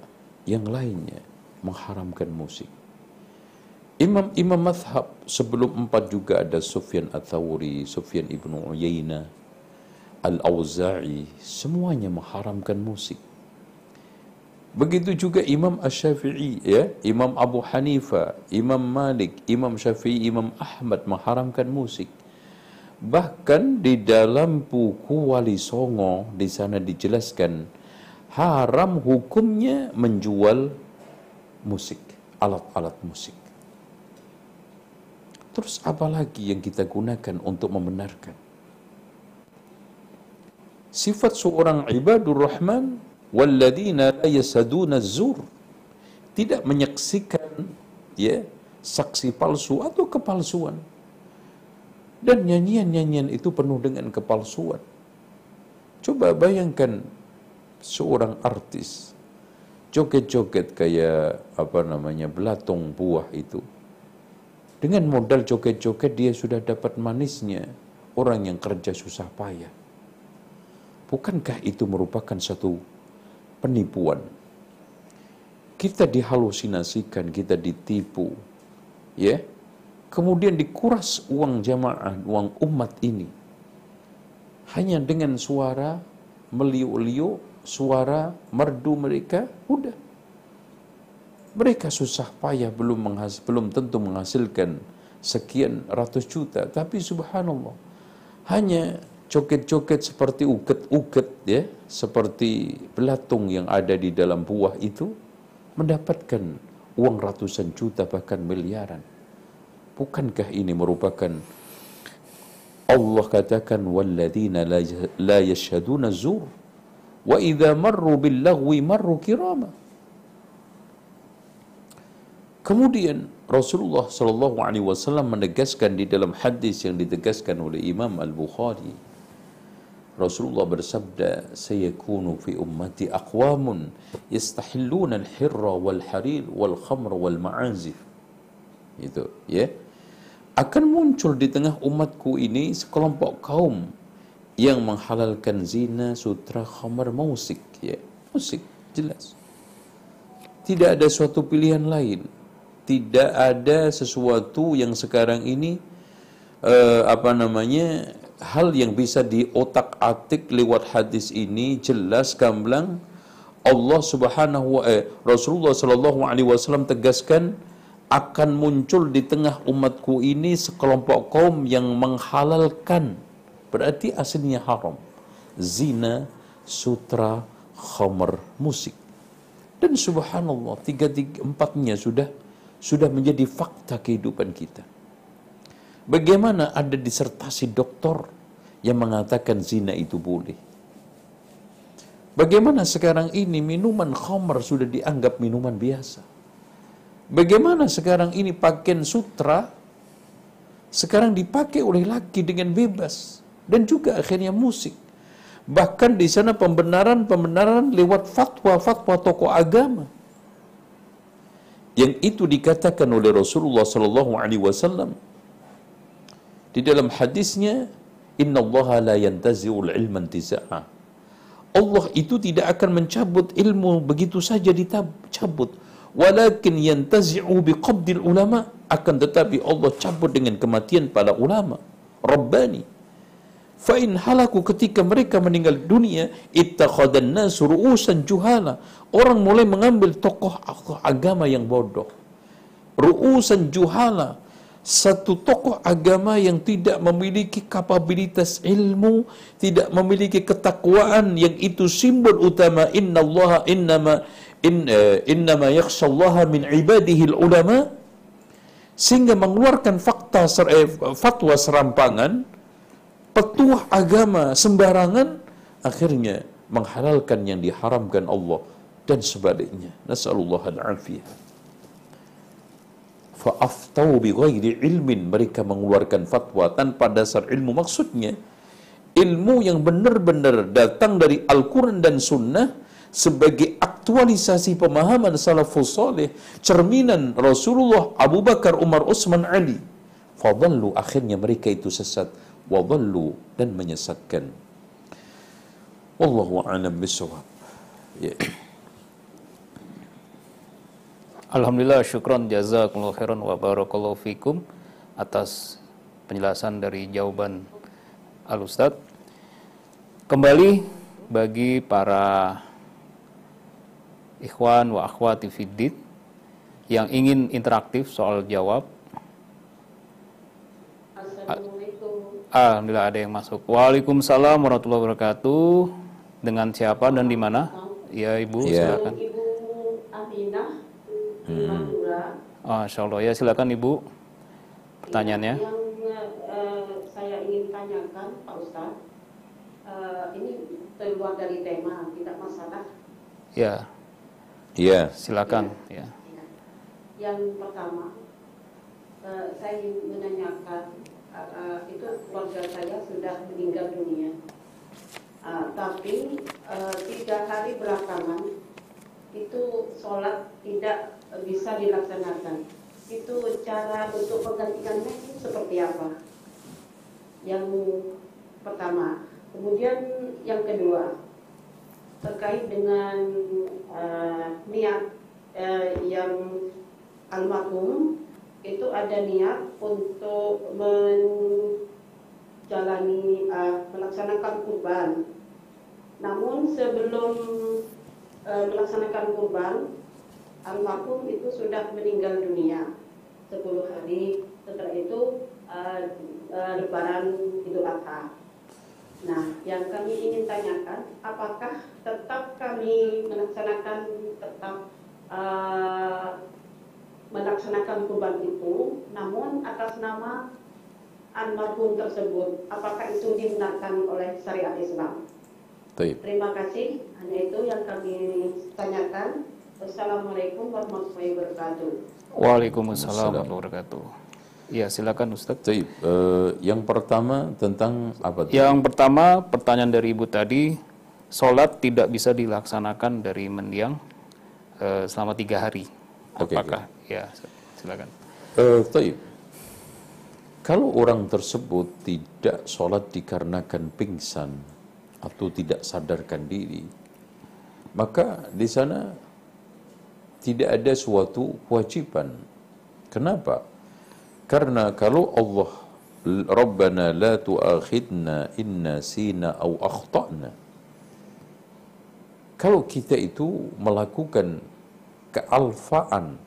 yang lainnya mengharamkan musik. Imam-imam mazhab sebelum empat juga ada Sufyan Ats-Tsauri, Sufyan Ibnu Uyainah, Al-Auza'i, semuanya mengharamkan musik. Begitu juga Imam Ash-Syafi'i, ya, Imam Abu Hanifa, Imam Malik, Imam Syafi'i, Imam Ahmad mengharamkan musik. Bahkan di dalam buku Wali Songo di sana dijelaskan haram hukumnya menjual musik, alat-alat musik. Terus apa lagi yang kita gunakan untuk membenarkan? Sifat seorang ibadur rahman walladzina la yasaduna zur tidak menyaksikan ya saksi palsu atau kepalsuan. Dan nyanyian-nyanyian itu penuh dengan kepalsuan. Coba bayangkan seorang artis joget-joget kayak apa namanya belatung buah itu. Dengan modal joget-joget dia sudah dapat manisnya. Orang yang kerja susah payah bukankah itu merupakan satu penipuan. Kita dihalusinasikan, kita ditipu. Ya. Kemudian dikuras uang jamaah, uang umat ini. Hanya dengan suara meliuk-liuk, suara merdu mereka, udah. Mereka susah payah belum menghas belum tentu menghasilkan sekian ratus juta, tapi subhanallah hanya coket-coket seperti uget-uget ya, seperti belatung yang ada di dalam buah itu mendapatkan uang ratusan juta bahkan miliaran. Bukankah ini merupakan Allah katakan walladzina la yashhaduna zur wa idza marru bil lagwi marru kirama. Kemudian Rasulullah Shallallahu Alaihi Wasallam menegaskan di dalam hadis yang ditegaskan oleh Imam Al Bukhari Rasulullah bersabda, "Sayakunu fi ummati aqwamun yastahilluna al-hirra wal harir wal khamr wal ma'azif." Itu, ya. Akan muncul di tengah umatku ini sekelompok kaum yang menghalalkan zina, sutra, khamar, musik, ya. Musik, jelas. Tidak ada suatu pilihan lain. Tidak ada sesuatu yang sekarang ini uh, apa namanya hal yang bisa diotak-atik lewat hadis ini jelas gamblang. Allah Subhanahu wa eh, Rasulullah Shallallahu alaihi wasallam tegaskan akan muncul di tengah umatku ini sekelompok kaum yang menghalalkan. Berarti aslinya haram. Zina sutra khamr musik. Dan subhanallah tiga tiga empatnya sudah sudah menjadi fakta kehidupan kita. Bagaimana ada disertasi doktor yang mengatakan zina itu boleh? Bagaimana sekarang ini minuman khamr sudah dianggap minuman biasa? Bagaimana sekarang ini pakaian sutra sekarang dipakai oleh laki dengan bebas dan juga akhirnya musik. Bahkan di sana pembenaran-pembenaran lewat fatwa-fatwa tokoh agama. Yang itu dikatakan oleh Rasulullah sallallahu alaihi wasallam di dalam hadisnya, Inna Allah la yantazi'ul ilman tiza'a. Allah itu tidak akan mencabut ilmu begitu saja dicabut. Walakin yantazi'u biqabdil ulama. Akan tetapi Allah cabut dengan kematian para ulama. Rabbani. Fa'in halaku ketika mereka meninggal dunia, ittakhadan nasu ru'usan juhala. Orang mulai mengambil tokoh agama yang bodoh. Ru'usan juhala satu tokoh agama yang tidak memiliki kapabilitas ilmu, tidak memiliki ketakwaan yang itu simbol utama inna Allah innama in, uh, innama yakhshallaha min ibadihi ulama sehingga mengeluarkan fakta ser, eh, fatwa serampangan petuah agama sembarangan akhirnya menghalalkan yang diharamkan Allah dan sebaliknya. Nasallallahu al-afiyah fa'aftau bi ghairi ilmin. Mereka mengeluarkan fatwa tanpa dasar ilmu maksudnya. Ilmu yang benar-benar datang dari Al-Quran dan Sunnah sebagai aktualisasi pemahaman salafus salih cerminan Rasulullah Abu Bakar Umar Utsman Ali. Fadallu akhirnya mereka itu sesat. Wadallu dan menyesatkan. Wallahu a'lam bissawab ya Alhamdulillah syukron jazakumullah khairan wa barakallahu fikum atas penjelasan dari jawaban Al Ustaz. Kembali bagi para ikhwan wa akhwati fiddin yang ingin interaktif soal jawab. Assalamualaikum. Alhamdulillah ada yang masuk. Waalaikumsalam warahmatullahi wabarakatuh. Dengan siapa dan di mana? Ya Ibu, Ya. silakan. Madura. Ah, Insya Allah ya silakan Ibu. Pertanyaannya. Yang eh, saya ingin tanyakan Pak Ustadz, eh, ini keluar dari tema, tidak masalah. Ya, Iya. silakan. Ya. Yang pertama, eh, saya ingin menanyakan, eh, eh, itu keluarga saya sudah meninggal dunia. Ah, tapi eh, tiga hari belakangan itu sholat tidak bisa dilaksanakan. Itu cara untuk penggantiannya itu seperti apa? Yang pertama, kemudian yang kedua terkait dengan eh, niat eh, yang almarhum itu ada niat untuk menjalani eh, melaksanakan kurban. Namun sebelum melaksanakan kurban, almarhum itu sudah meninggal dunia 10 hari setelah itu eh, eh, Lebaran Idul Adha. Nah, yang kami ingin tanyakan, apakah tetap kami melaksanakan tetap eh, melaksanakan kurban itu, namun atas nama almarhum tersebut, apakah itu dibenarkan oleh syariat Islam? Taib. Terima kasih, hanya itu yang kami tanyakan. Wassalamualaikum warahmatullahi wabarakatuh. Waalaikumsalam warahmatullahi wabarakatuh. Ya, silakan Ustaz. Taib. Eh, yang pertama tentang apa? tuh? Yang pertama, pertanyaan dari Ibu tadi, sholat tidak bisa dilaksanakan dari mendiang eh, selama tiga hari. Oke, Apakah? Ya, silakan. Eh, taib. Kalau orang tersebut tidak sholat dikarenakan pingsan atau tidak sadarkan diri, maka di sana tidak ada suatu kewajiban. Kenapa? Karena kalau Allah Rabbana la tu'akhidna inna sina au akhtana. Kalau kita itu melakukan kealfaan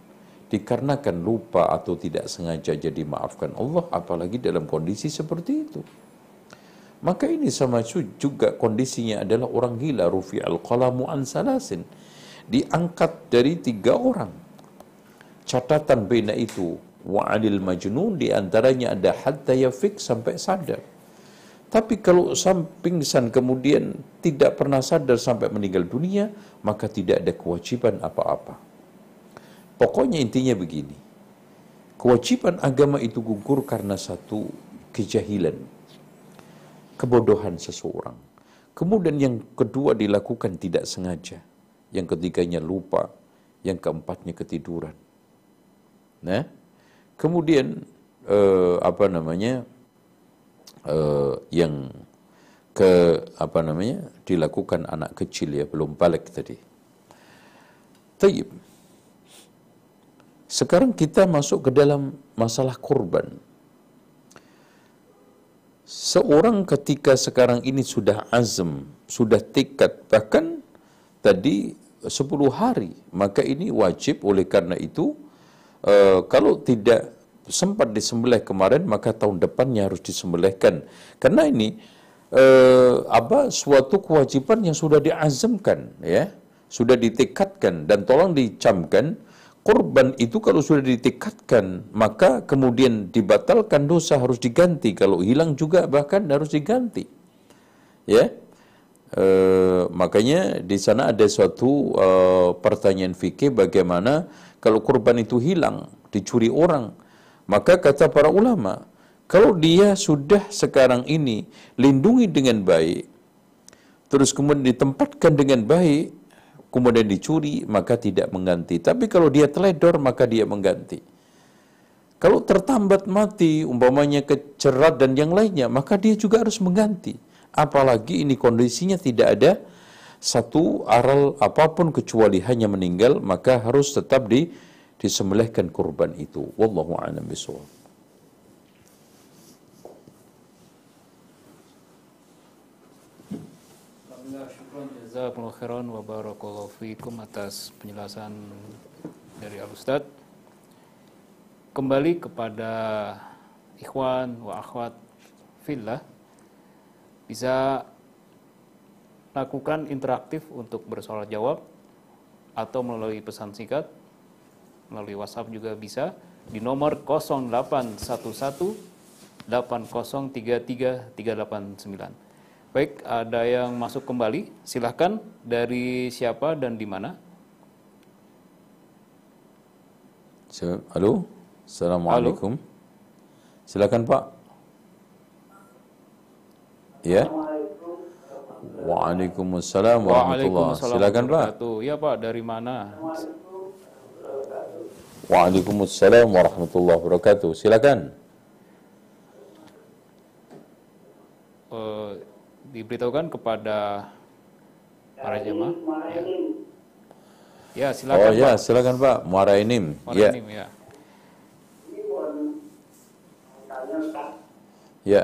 dikarenakan lupa atau tidak sengaja jadi maafkan Allah apalagi dalam kondisi seperti itu maka ini sama juga kondisinya adalah orang gila rufi al qalamu salasin diangkat dari tiga orang catatan bina itu wa adil majnun di antaranya ada hatta yafik sampai sadar tapi kalau sampingsan kemudian tidak pernah sadar sampai meninggal dunia maka tidak ada kewajiban apa-apa Pokoknya intinya begini. Kewajiban agama itu gugur karena satu kejahilan. Kebodohan seseorang. Kemudian yang kedua dilakukan tidak sengaja. Yang ketiganya lupa. Yang keempatnya ketiduran. Nah, kemudian eh, apa namanya eh, yang ke apa namanya dilakukan anak kecil ya belum balik tadi. Tayyib. Sekarang kita masuk ke dalam masalah kurban. Seorang ketika sekarang ini sudah azam, sudah tekad, bahkan tadi 10 hari, maka ini wajib oleh karena itu, eh, kalau tidak sempat disembelih kemarin, maka tahun depannya harus disembelihkan. Karena ini eh, apa suatu kewajiban yang sudah diazamkan, ya, sudah ditekadkan dan tolong dicamkan Korban itu kalau sudah ditekatkan, maka kemudian dibatalkan dosa harus diganti. Kalau hilang juga bahkan harus diganti. Ya, e, makanya di sana ada suatu e, pertanyaan fikih bagaimana kalau korban itu hilang, dicuri orang, maka kata para ulama, kalau dia sudah sekarang ini lindungi dengan baik, terus kemudian ditempatkan dengan baik, kemudian dicuri, maka tidak mengganti. Tapi kalau dia teledor, maka dia mengganti. Kalau tertambat mati, umpamanya kecerat dan yang lainnya, maka dia juga harus mengganti. Apalagi ini kondisinya tidak ada satu aral apa pun kecuali hanya meninggal, maka harus tetap di disembelihkan kurban itu. Wallahu a'lam bishawab. Jazakumullah khairan wa atas penjelasan dari Al Ustaz. Kembali kepada ikhwan wa akhwat fillah bisa lakukan interaktif untuk bersoal jawab atau melalui pesan singkat melalui WhatsApp juga bisa di nomor 0811 8033 389. Baik, ada yang masuk kembali. Silahkan dari siapa dan di mana? Halo, Assalamualaikum. Halo. Silakan Pak. Ya. Waalaikumsalam warahmatullahi Silakan Pak. Ya Pak, dari mana? Waalaikumsalam warahmatullahi wabarakatuh. Silakan. Uh, diberitahukan kepada para jemaah. Ya. ya, silakan. Oh ya, silakan Pak. Muara Inim. Muara ya. Inim, ya. Ya.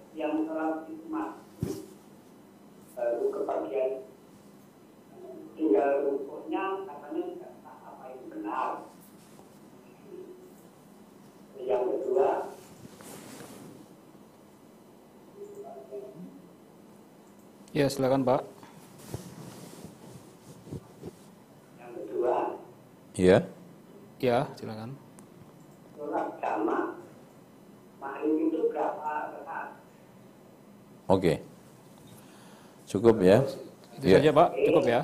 yang telah itu masuk baru kebagian tinggal rukunnya katanya tidak apa itu benar yang kedua Ya, silakan Pak. Iya. Ya, silakan. Surat jama Mahrim itu berapa rakaat? Oke. Cukup ya. Itu ya. saja, Pak. Cukup ya.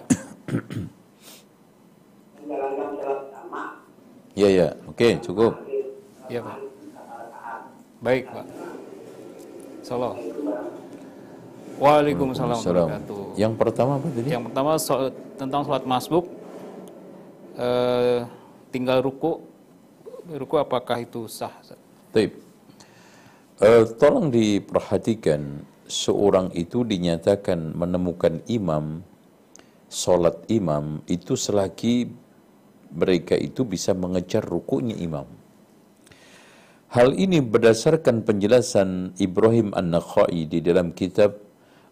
Iya, ya. Oke, cukup. Iya, Pak. Baik, Pak. Salam. Waalaikumsalam warahmatullahi Yang pertama apa tadi? Yang pertama so, tentang sholat masbuk uh, tinggal ruku ruku apakah itu sah? Taib. Uh, tolong diperhatikan seorang itu dinyatakan menemukan imam solat imam itu selagi mereka itu bisa mengejar rukunya imam. Hal ini berdasarkan penjelasan Ibrahim An-Nakhai di dalam kitab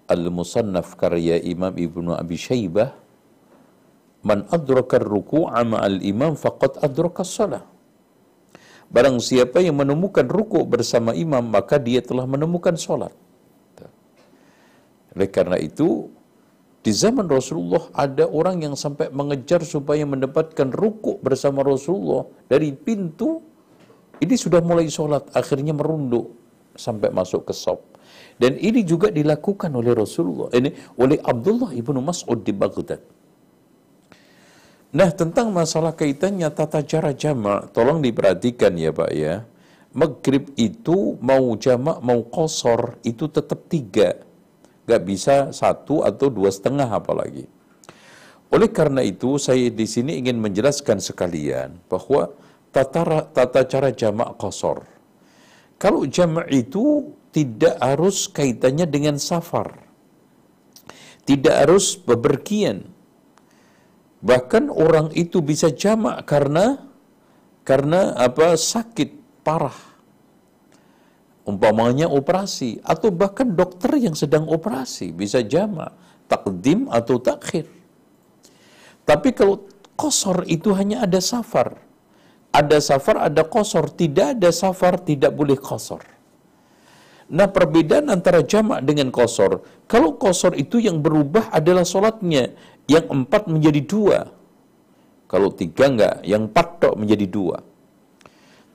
Al-Musannaf karya Imam Ibnu Abi Syaibah Man adraka ruku'a ma'al imam faqad adraka salah. Barang siapa yang menemukan ruku bersama imam, maka dia telah menemukan solat. Oleh karena itu, di zaman Rasulullah ada orang yang sampai mengejar supaya mendapatkan ruku bersama Rasulullah dari pintu. Ini sudah mulai sholat, akhirnya merunduk sampai masuk ke sop. Dan ini juga dilakukan oleh Rasulullah. Ini oleh Abdullah ibnu Mas'ud di Baghdad. Nah, tentang masalah kaitannya tata cara jamak, tolong diperhatikan ya Pak ya. Maghrib itu mau jamak mau kosor itu tetap tiga. Gak bisa satu atau dua setengah apalagi. Oleh karena itu saya di sini ingin menjelaskan sekalian bahwa tata, tata cara jamak kosor. Kalau jamak itu tidak harus kaitannya dengan safar. Tidak harus bepergian Bahkan orang itu bisa jamak karena karena apa sakit parah. Umpamanya operasi atau bahkan dokter yang sedang operasi bisa jamak takdim atau takhir. Tapi kalau kosor itu hanya ada safar. Ada safar, ada kosor. Tidak ada safar, tidak boleh kosor. Nah perbedaan antara jamak dengan kosor. Kalau kosor itu yang berubah adalah sholatnya yang empat menjadi dua. Kalau tiga enggak, yang empat tok menjadi dua.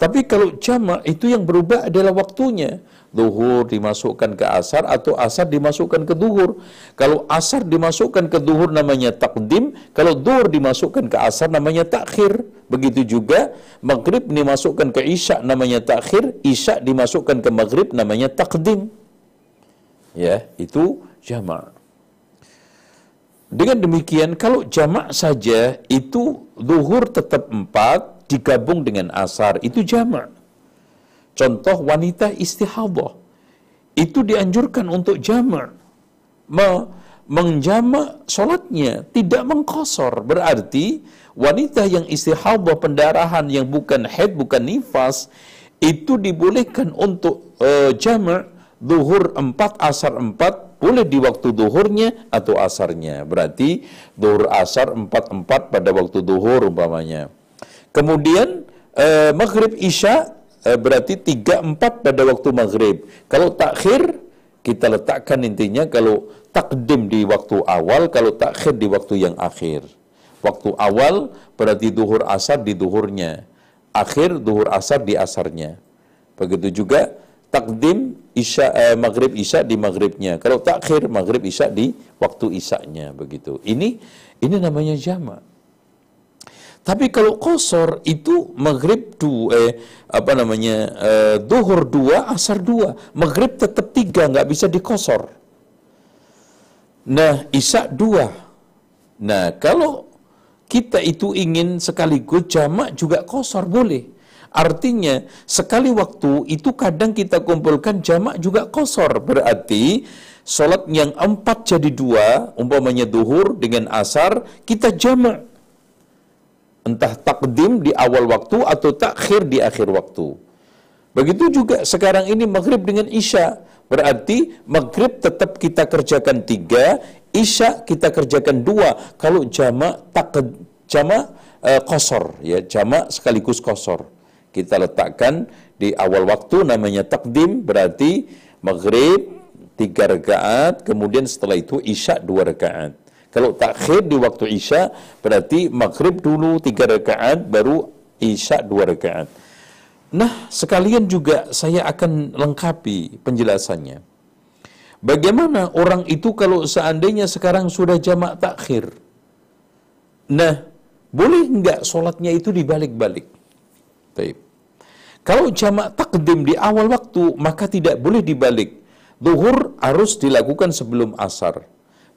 Tapi kalau jamak itu yang berubah adalah waktunya. Duhur dimasukkan ke asar atau asar dimasukkan ke duhur. Kalau asar dimasukkan ke duhur namanya takdim. Kalau duhur dimasukkan ke asar namanya takhir. Begitu juga maghrib dimasukkan ke isya namanya takhir. Isya dimasukkan ke maghrib namanya takdim. Ya, itu jamak. dengan demikian kalau jamak saja itu zuhur tetap empat digabung dengan asar itu jamak. Contoh wanita istihadah itu dianjurkan untuk jamak. Me menjamak sholatnya tidak mengkosor berarti wanita yang istihadah pendarahan yang bukan head bukan nifas itu dibolehkan untuk uh, jamak duhur empat asar empat boleh di waktu duhurnya atau asarnya. Berarti duhur asar empat-empat pada waktu duhur umpamanya. Kemudian eh, maghrib isya eh, berarti tiga empat pada waktu maghrib. Kalau takhir kita letakkan intinya kalau takdim di waktu awal, kalau takhir di waktu yang akhir. Waktu awal berarti duhur asar di duhurnya. Akhir duhur asar di asarnya. Begitu juga takdim isya eh, maghrib isya di maghribnya. Kalau takhir maghrib isya di waktu isya-nya begitu. Ini ini namanya jama. Tapi kalau kosor itu maghrib dua, eh, apa namanya eh, duhur dua, asar dua, maghrib tetap tiga, nggak bisa dikosor. Nah isya dua. Nah kalau kita itu ingin sekaligus jamak juga kosor boleh. Artinya sekali waktu itu kadang kita kumpulkan jamak juga kosor. Berarti sholat yang empat jadi dua, umpamanya duhur dengan asar, kita jamak. Entah takdim di awal waktu atau takhir di akhir waktu. Begitu juga sekarang ini maghrib dengan isya. Berarti maghrib tetap kita kerjakan tiga, isya kita kerjakan dua. Kalau jamak tak jamak uh, kosor, ya jamak sekaligus kosor kita letakkan di awal waktu namanya takdim berarti maghrib tiga rakaat kemudian setelah itu isya dua rakaat kalau takhir di waktu isya berarti maghrib dulu tiga rakaat baru isya dua rakaat nah sekalian juga saya akan lengkapi penjelasannya bagaimana orang itu kalau seandainya sekarang sudah jamak takhir nah boleh enggak sholatnya itu dibalik-balik Taib. Kalau jamak takdim di awal waktu, maka tidak boleh dibalik. Duhur harus dilakukan sebelum asar.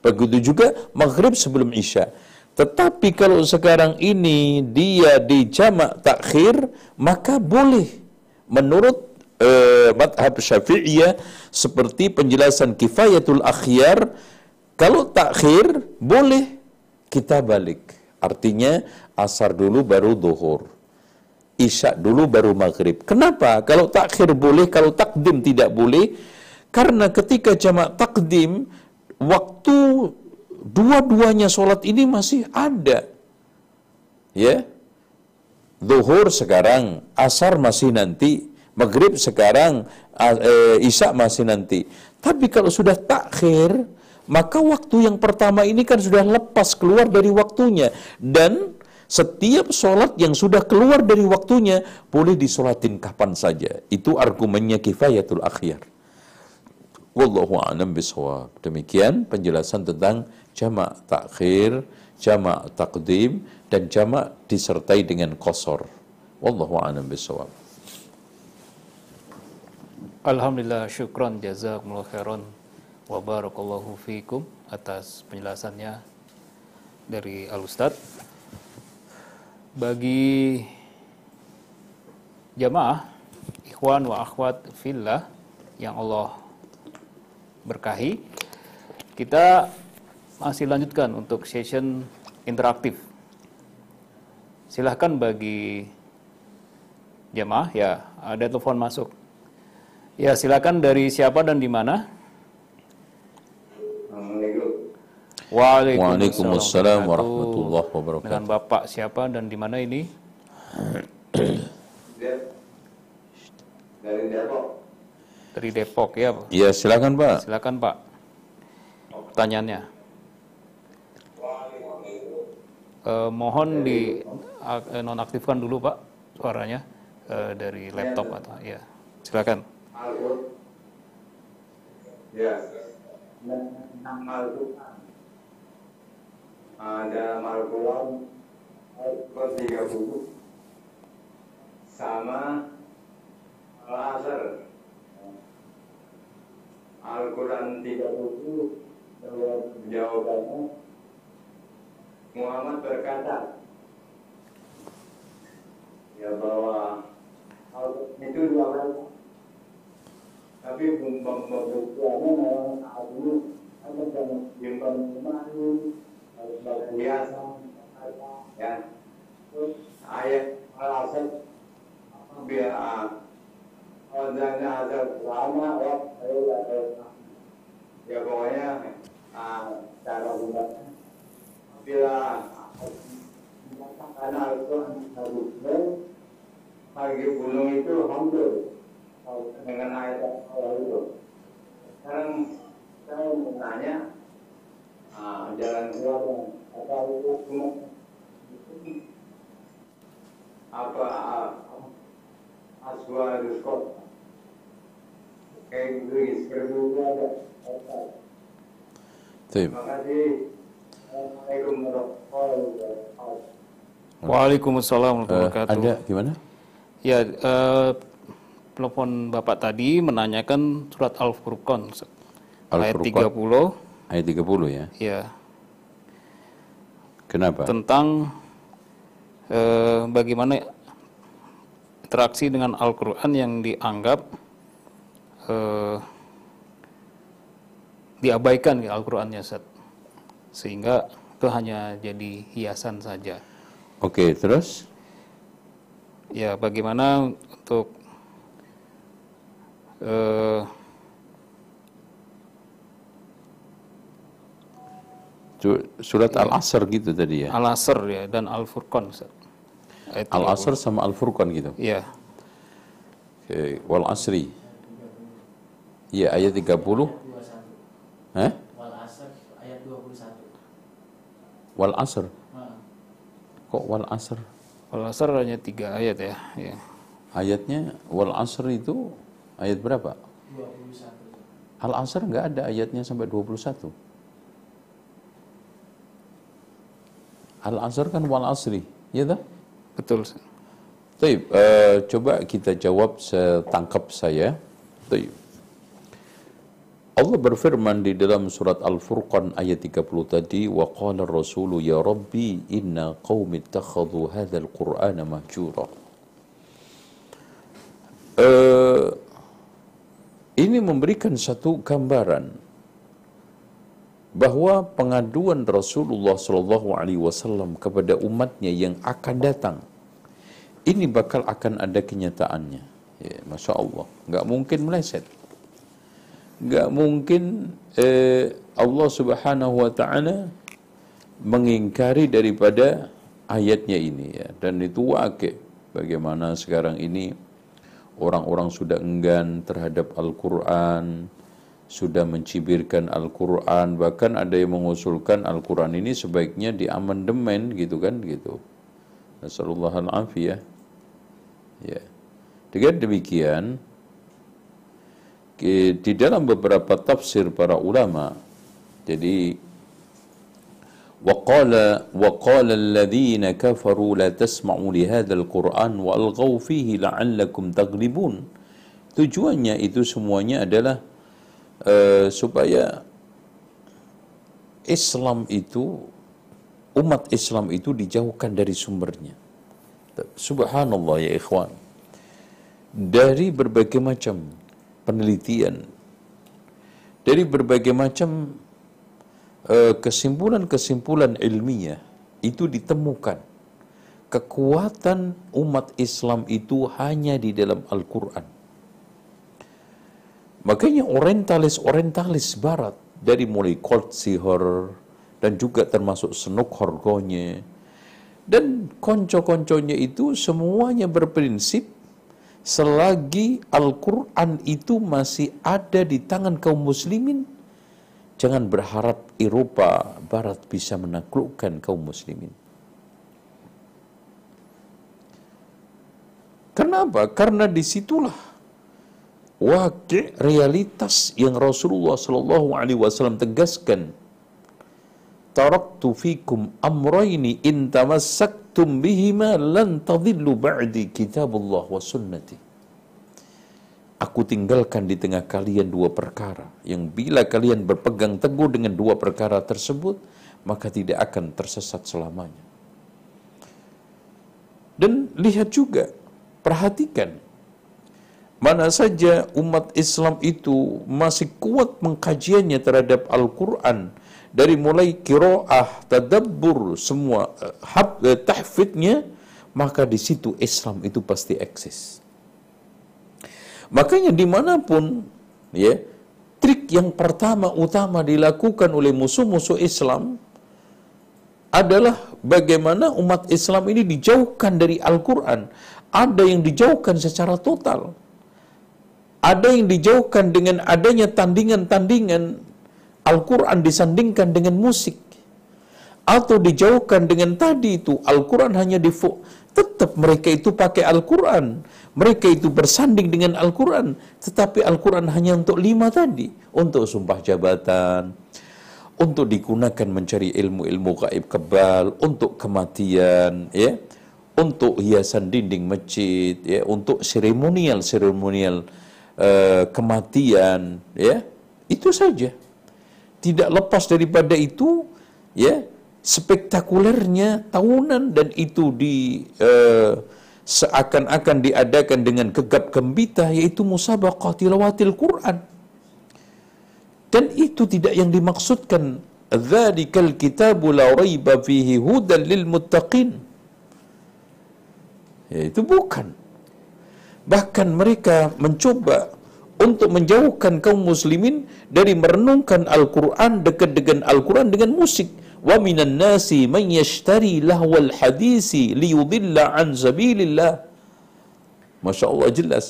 Begitu juga maghrib sebelum isya. Tetapi kalau sekarang ini dia di jamak takhir, maka boleh. Menurut uh, madhab syafi'iyah, seperti penjelasan kifayatul akhyar, kalau takhir, boleh kita balik. Artinya asar dulu baru duhur isya dulu baru maghrib. Kenapa? Kalau takhir boleh, kalau takdim tidak boleh. Karena ketika jamak takdim, waktu dua-duanya sholat ini masih ada. Ya, Zuhur sekarang, asar masih nanti, maghrib sekarang, e, isya masih nanti. Tapi kalau sudah takhir, maka waktu yang pertama ini kan sudah lepas keluar dari waktunya. Dan setiap sholat yang sudah keluar dari waktunya boleh disolatin kapan saja. Itu argumennya kifayatul akhir. Wallahu a'lam bishawab. Demikian penjelasan tentang jamak takhir, jamak takdim, dan jamak disertai dengan kosor. Wallahu a'lam bishawab. Alhamdulillah syukron jazakumullah khairan wa barakallahu fikum atas penjelasannya dari Al Ustaz bagi jamaah ikhwan wa akhwat fillah yang Allah berkahi kita masih lanjutkan untuk session interaktif silahkan bagi jamaah ya ada telepon masuk ya silakan dari siapa dan di mana Waalaikumsalam warahmatullahi wabarakatuh. Dengan Bapak siapa dan di mana ini? Dari Depok. Dari Depok ya. Iya, silakan Pak. Silakan Pak. Pertanyaannya. Eh, mohon di eh, nonaktifkan dulu Pak suaranya eh, dari laptop atau ya. Silakan. Ya. Ada Al-Quran tiga buku sama Al-Asr Al-Quran tiga buku jawabannya. Muhammad berkata ya bahwa hal itu dua kali tapi pembuktiannya memang saat ini ada yang simpan kembali harus biasa ya. terus ayat alasan biar Wajahnya ada lama, wah, ayo ada ya pokoknya cara gunakan bila karena itu harusnya harga gunung itu hampir dengan ayat awal itu. Sekarang saya mau tanya ah, jalan keluar apa itu apa ah, aswa diskot ada Taib. Terima kasih. Assalamualaikum warahmatullahi wabarakatuh. Waalaikumsalam warahmatullahi wabarakatuh. ada gimana? Ya, eh, telepon Bapak tadi menanyakan surat Al-Furqan Ustaz. ayat Al-Furqan. 30 Ayat 30 ya. ya Kenapa? tentang eh, bagaimana interaksi dengan Al-Qur'an yang dianggap eh, diabaikan ya Al-Qur'annya Ustaz. Sehingga itu hanya jadi hiasan saja. Oke, terus? Ya, bagaimana untuk eh, Su- Surat Al-Asr gitu tadi ya. Al-Asr ya dan Al-Furqan Al-Asr sama Al-Furqan gitu. 30. Iya. Oke, Wal Asri. Iya, ayat 30. Hah? Wal Asr ayat 21. Wal Asr. Nah, Kok Wal Asr? Al-Asr hanya tiga ayat ya. ya. Ayatnya Wal Asr itu ayat berapa? 21. Al-Asr nggak ada ayatnya sampai 21. Al-Asr kan Wal Asri, ya tak? Betul. Taib, eh, coba kita jawab setangkap saya. Taib. Allah berfirman di dalam surat Al-Furqan ayat 30 tadi, wa qala rasulu ya rabbi inna qaumi ittakhadhu hadzal qur'ana mahjura. Eh, ini memberikan satu gambaran bahwa pengaduan Rasulullah Shallallahu Alaihi Wasallam kepada umatnya yang akan datang ini bakal akan ada kenyataannya. Ya, Masya Allah, nggak mungkin meleset, nggak mungkin eh, Allah Subhanahu Wa Taala mengingkari daripada ayatnya ini ya. Dan itu wakil. Bagaimana sekarang ini orang-orang sudah enggan terhadap Al-Quran sudah mencibirkan Al-Quran bahkan ada yang mengusulkan Al-Quran ini sebaiknya diamandemen gitu kan gitu. Nasallallahu al-afiyah ya. Dengan demikian di dalam beberapa tafsir para ulama jadi وقال وقال الذين كفروا لا تسمعوا لهذا القرآن وألغوا فيه لعلكم تغلبون tujuannya itu semuanya adalah eh, supaya Islam itu umat Islam itu dijauhkan dari sumbernya subhanallah ya ikhwan dari berbagai macam penelitian dari berbagai macam eh, kesimpulan-kesimpulan ilmiah itu ditemukan kekuatan umat Islam itu hanya di dalam Al-Quran. Makanya orientalis-orientalis barat dari mulai Colt Sihor dan juga termasuk Senuk Horgonye dan konco-konconya itu semuanya berprinsip selagi Al-Quran itu masih ada di tangan kaum muslimin Jangan berharap Eropa Barat bisa menaklukkan kaum muslimin. Kenapa? Karena di situlah wakil realitas yang Rasulullah Shallallahu Alaihi Wasallam tegaskan. Taraktu fikum amrayni in tamassaktum bihima lan tadillu ba'di kitabullah wa sunnati. Aku tinggalkan di tengah kalian dua perkara yang bila kalian berpegang teguh dengan dua perkara tersebut, maka tidak akan tersesat selamanya. Dan lihat juga, perhatikan, mana saja umat Islam itu masih kuat mengkajiannya terhadap Al-Quran, dari mulai kiroah, tadabbur, semua eh, hab, eh, tahfidnya, maka di situ Islam itu pasti eksis. Makanya di mana pun, ya, trik yang pertama utama dilakukan oleh musuh-musuh Islam adalah bagaimana umat Islam ini dijauhkan dari Al-Quran. Ada yang dijauhkan secara total. Ada yang dijauhkan dengan adanya tandingan-tandingan Al-Quran disandingkan dengan musik. Atau dijauhkan dengan tadi itu Al-Quran hanya di tetap mereka itu pakai Al-Quran. Mereka itu bersanding dengan Al-Quran. Tetapi Al-Quran hanya untuk lima tadi. Untuk sumpah jabatan, untuk digunakan mencari ilmu-ilmu gaib kebal, untuk kematian, ya, untuk hiasan dinding masjid, ya, untuk seremonial-seremonial uh, kematian, ya, itu saja. Tidak lepas daripada itu, ya, spektakulernya tahunan dan itu di uh, seakan-akan diadakan dengan gegap gembita yaitu musabaqah tilawatil Quran dan itu tidak yang dimaksudkan. Dzalikal kitabu la raiba fihi hudan lil muttaqin. Ya, itu bukan. Bahkan mereka mencoba untuk menjauhkan kaum muslimin dari merenungkan Al-Quran dekat dengan Al-Quran dengan musik. Wa minan nasi man yashtari lahwal hadisi liyudilla an sabilillah. Masya Allah jelas.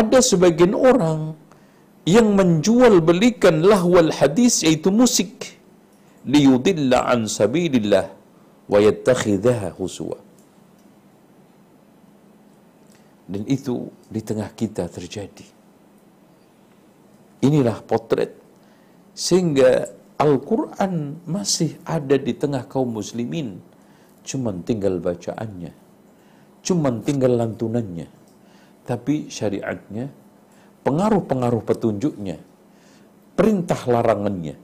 Ada sebagian orang yang menjual belikan lahwal hadis yaitu musik liyudilla an sabilillah wa yattakhidhaha huswa dan itu di tengah kita terjadi inilah potret sehingga Al-Quran masih ada di tengah kaum muslimin. Cuman tinggal bacaannya. Cuman tinggal lantunannya. Tapi syariatnya pengaruh-pengaruh petunjuknya, perintah larangannya,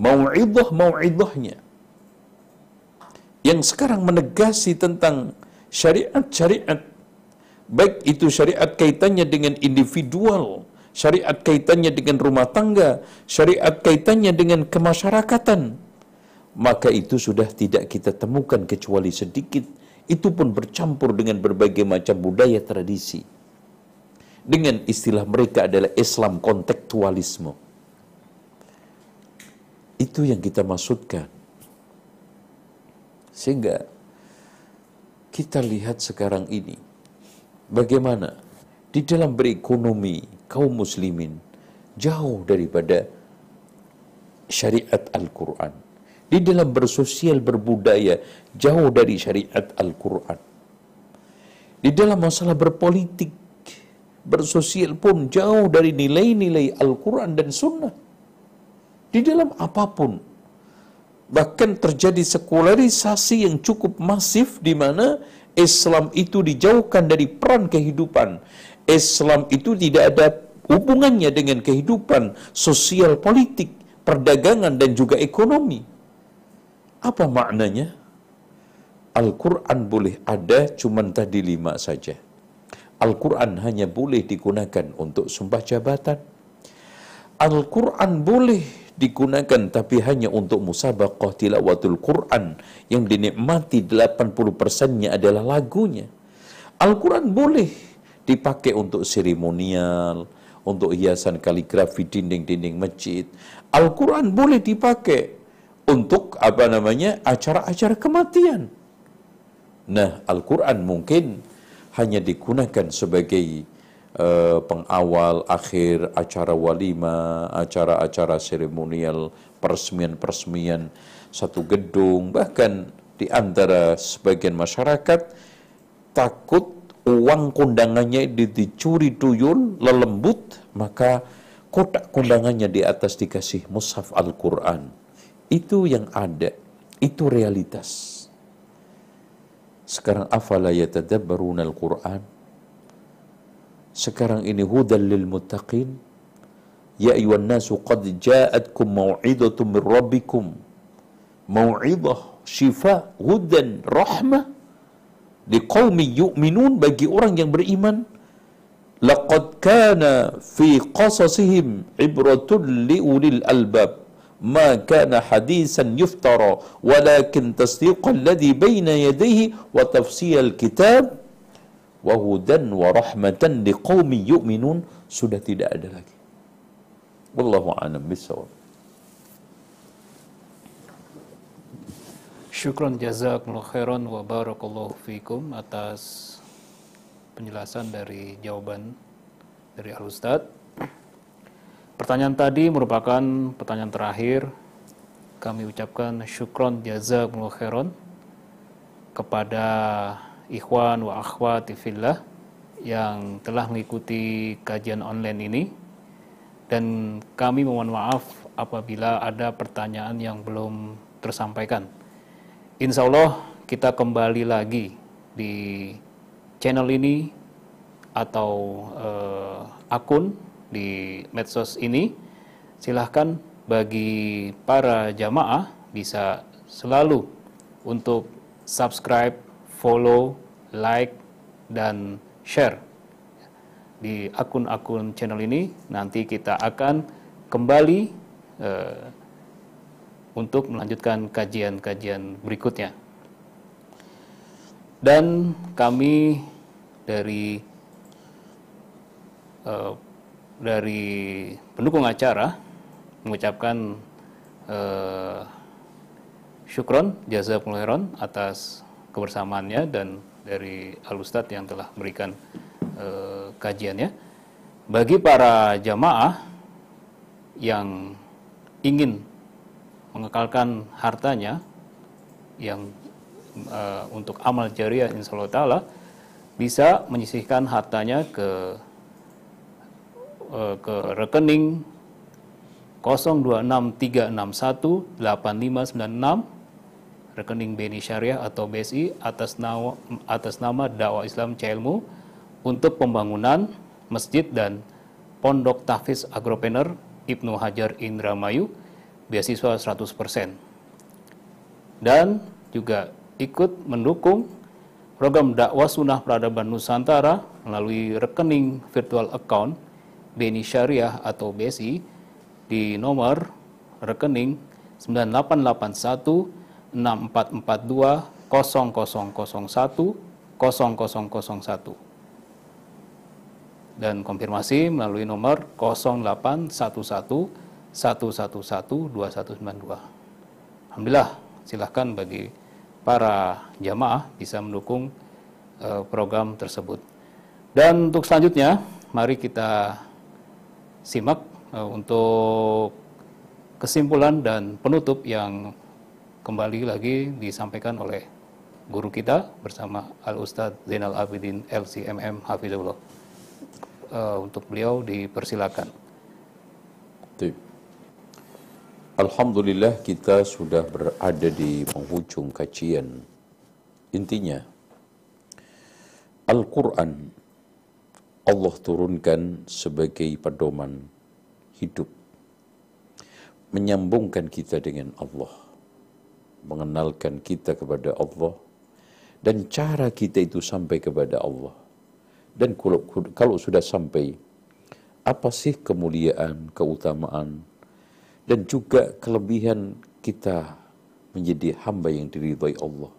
mau'idah mau'idahnya, yang sekarang menegasi tentang syariat-syariat, baik itu syariat kaitannya dengan individual, syariat kaitannya dengan rumah tangga, syariat kaitannya dengan kemasyarakatan, maka itu sudah tidak kita temukan kecuali sedikit, itu pun bercampur dengan berbagai macam budaya tradisi dengan istilah mereka adalah Islam kontekstualisme. Itu yang kita maksudkan. Sehingga kita lihat sekarang ini bagaimana di dalam berekonomi kaum muslimin jauh daripada syariat Al-Quran. Di dalam bersosial berbudaya jauh dari syariat Al-Quran. Di dalam masalah berpolitik bersosial pun jauh dari nilai-nilai Al-Quran dan Sunnah. Di dalam apa pun. Bahkan terjadi sekularisasi yang cukup masif di mana Islam itu dijauhkan dari peran kehidupan. Islam itu tidak ada hubungannya dengan kehidupan sosial politik, perdagangan dan juga ekonomi. Apa maknanya? Al-Quran boleh ada cuman tadi lima saja Al-Quran hanya boleh digunakan untuk sumpah jabatan. Al-Quran boleh digunakan tapi hanya untuk musabaqah tilawatul Quran yang dinikmati 80%-nya adalah lagunya. Al-Quran boleh dipakai untuk seremonial, untuk hiasan kaligrafi dinding-dinding masjid. Al-Quran boleh dipakai untuk apa namanya acara-acara kematian. Nah, Al-Quran mungkin hanya digunakan sebagai uh, pengawal akhir acara walima, acara-acara seremonial, peresmian-peresmian satu gedung, bahkan di antara sebagian masyarakat takut uang kondangannya dicuri tuyul, lelembut, maka kotak kondangannya di atas dikasih mushaf Al-Quran. Itu yang ada, itu realitas. Sekarang afala yatadabbaruna al-Quran? Sekarang ini hudan lil muttaqin. Ya ayuhan nasu qad ja'atkum mau'idatum min rabbikum mau'izah, syifa, hudan, rahmah liqaumi yu'minun bagi orang yang beriman laqad kana fi qasasihim ibratun liulil albab. Ma kana hadisan yuftara walakin tasdiqa alladhi baina yadayhi wa tafsir kitab wa hudan wa rahmatan liqaumi yu'minun. Sudah tidak ada lagi. Wallahu a'lam bissawab Syukron jazakumullah khairan wa barakallahu fikum atas penjelasan dari jawaban dari Al Ustaz. Pertanyaan tadi merupakan pertanyaan terakhir. Kami ucapkan syukron jazakumullah khairan kepada ikhwan wa akhwati fillah yang telah mengikuti kajian online ini dan kami mohon maaf apabila ada pertanyaan yang belum tersampaikan. Insya Allah kita kembali lagi di channel ini atau uh, akun di medsos ini. Silahkan bagi para jamaah bisa selalu untuk subscribe, follow, like, dan share di akun-akun channel ini. Nanti kita akan kembali uh, untuk melanjutkan kajian-kajian berikutnya. Dan kami dari uh, dari pendukung acara mengucapkan uh, syukron jazakumullah khairan atas kebersamaannya dan dari Al Ustadz yang telah memberikan uh, kajiannya. Bagi para jamaah yang ingin mengekalkan hartanya yang uh, untuk amal jariah insya Allah Ta'ala bisa menyisihkan hartanya ke uh, ke rekening 0263618596 rekening BNI Syariah atau BSI atas nama atas nama dakwah Islam Cilmu untuk pembangunan masjid dan pondok tahfiz agropreneur Ibnu Hajar Indramayu beasiswa 100%. Dan juga ikut mendukung program dakwah sunnah peradaban Nusantara melalui rekening virtual account BNI Syariah atau BSI di nomor rekening 9881 6442 0001 0001 dan konfirmasi melalui nomor 0811 111 Alhamdulillah, silahkan bagi para jamaah bisa mendukung uh, program tersebut. Dan untuk selanjutnya, mari kita simak uh, untuk kesimpulan dan penutup yang kembali lagi disampaikan oleh guru kita bersama Al Ustadz Zainal Abidin LCMM Hafizullah. Uh, untuk beliau dipersilakan. Alhamdulillah kita sudah berada di penghujung kajian. Intinya, Al-Quran Allah turunkan sebagai pedoman hidup. Menyambungkan kita dengan Allah. Mengenalkan kita kepada Allah. Dan cara kita itu sampai kepada Allah. Dan kalau, kalau sudah sampai, apa sih kemuliaan, keutamaan, dan juga kelebihan kita menjadi hamba yang diridhai Allah.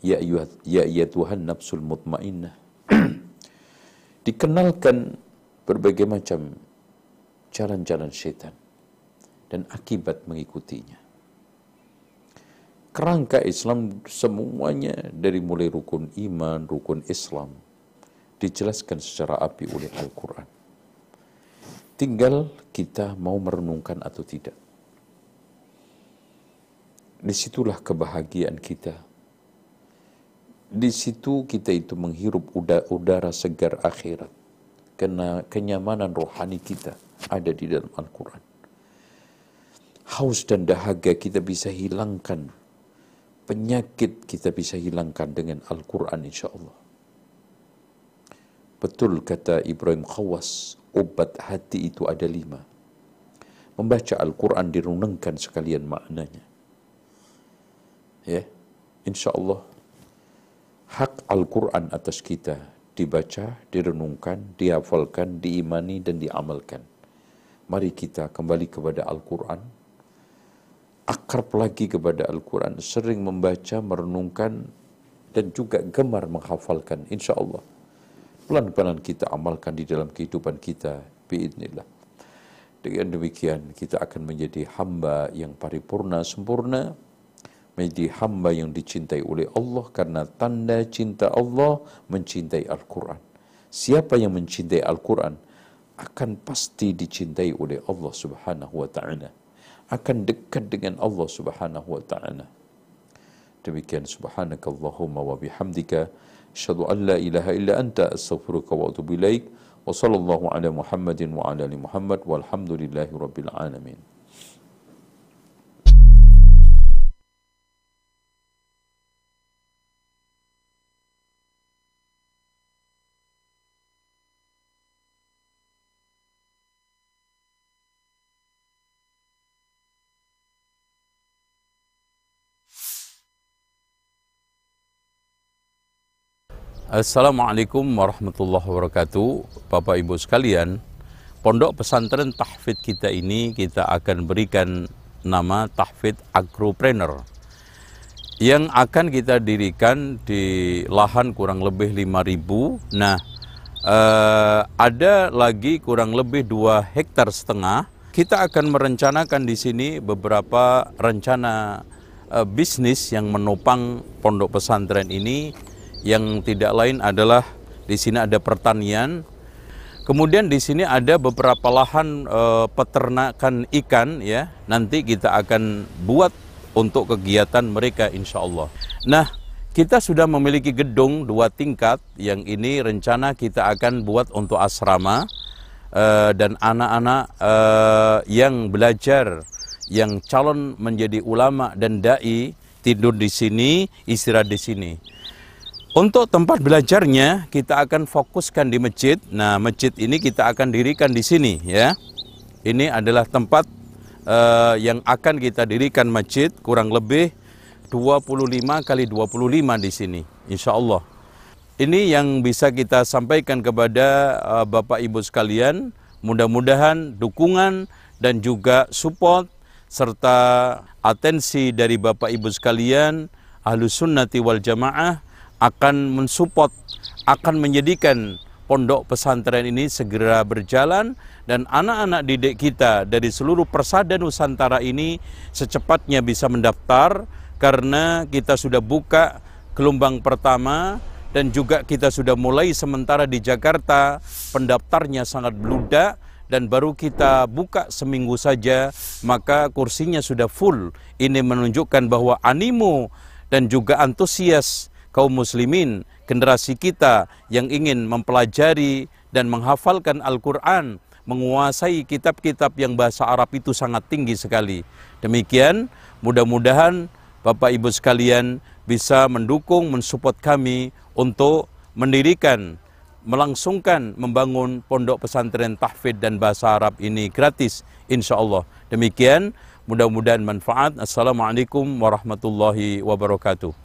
Ya ayuhat, ya ya Tuhan nafsul mutmainnah. Dikenalkan berbagai macam jalan-jalan setan dan akibat mengikutinya. Kerangka Islam semuanya dari mulai rukun iman, rukun Islam dijelaskan secara api oleh Al-Quran. Tinggal kita mau merenungkan atau tidak. Di situlah kebahagiaan kita. Di situ kita itu menghirup udara, segar akhirat. Karena kenyamanan rohani kita ada di dalam Al-Quran. Haus dan dahaga kita bisa hilangkan. Penyakit kita bisa hilangkan dengan Al-Quran insya Allah. Betul kata Ibrahim Khawas, obat hati itu ada lima. Membaca Al-Quran dirunengkan sekalian maknanya. ya insya Allah hak Al-Quran atas kita dibaca, direnungkan, dihafalkan, diimani, dan diamalkan. Mari kita kembali kepada Al-Quran, akrab lagi kepada Al-Quran, sering membaca, merenungkan, dan juga gemar menghafalkan, insya Allah. Pelan-pelan kita amalkan di dalam kehidupan kita, biidnillah. Dengan demikian kita akan menjadi hamba yang paripurna, sempurna, menjadi hamba yang dicintai oleh Allah karena tanda cinta Allah mencintai Al-Quran. Siapa yang mencintai Al-Quran akan pasti dicintai oleh Allah Subhanahu wa taala. Akan dekat dengan Allah Subhanahu wa taala. Demikian subhanakallahumma wa bihamdika asyhadu an la ilaha illa anta astaghfiruka wa atubu ilaik. Wa sallallahu ala Muhammadin wa ala ali Muhammad walhamdulillahi rabbil Assalamualaikum warahmatullahi wabarakatuh. Bapak Ibu sekalian Pondok pesantren tahfidz kita ini kita akan berikan nama tahfidz agropreneur yang akan kita dirikan di lahan kurang lebih 5000 nah eh, ada lagi kurang lebih 2 hektar setengah. Kita akan merencanakan di sini beberapa rencana eh, bisnis yang menopang pondok pesantren ini yang tidak lain adalah di sini ada pertanian. Kemudian di sini ada beberapa lahan e, peternakan ikan ya. Nanti kita akan buat untuk kegiatan mereka insya Allah. Nah, kita sudah memiliki gedung dua tingkat yang ini rencana kita akan buat untuk asrama e, dan anak-anak e, yang belajar yang calon menjadi ulama dan dai tidur di sini, istirahat di sini. Untuk tempat belajarnya kita akan fokuskan di masjid. Nah, masjid ini kita akan dirikan di sini ya. Ini adalah tempat uh, yang akan kita dirikan masjid kurang lebih 25 kali 25 di sini insya Allah. Ini yang bisa kita sampaikan kepada uh, Bapak Ibu sekalian. Mudah-mudahan dukungan dan juga support serta atensi dari Bapak Ibu sekalian Ahlus Sunnati wal Jamaah akan mensupport, akan menjadikan pondok pesantren ini segera berjalan dan anak-anak didik kita dari seluruh persada Nusantara ini secepatnya bisa mendaftar karena kita sudah buka gelombang pertama dan juga kita sudah mulai sementara di Jakarta. Pendaftarnya sangat beludak dan baru kita buka seminggu saja maka kursinya sudah full. Ini menunjukkan bahwa animo dan juga antusias kaum muslimin, generasi kita yang ingin mempelajari dan menghafalkan Al-Quran, menguasai kitab-kitab yang bahasa Arab itu sangat tinggi sekali. Demikian, mudah-mudahan Bapak Ibu sekalian bisa mendukung, mensupport kami untuk mendirikan, melangsungkan, membangun pondok pesantren tahfidz dan bahasa Arab ini gratis, insya Allah. Demikian, mudah-mudahan manfaat. Assalamualaikum warahmatullahi wabarakatuh.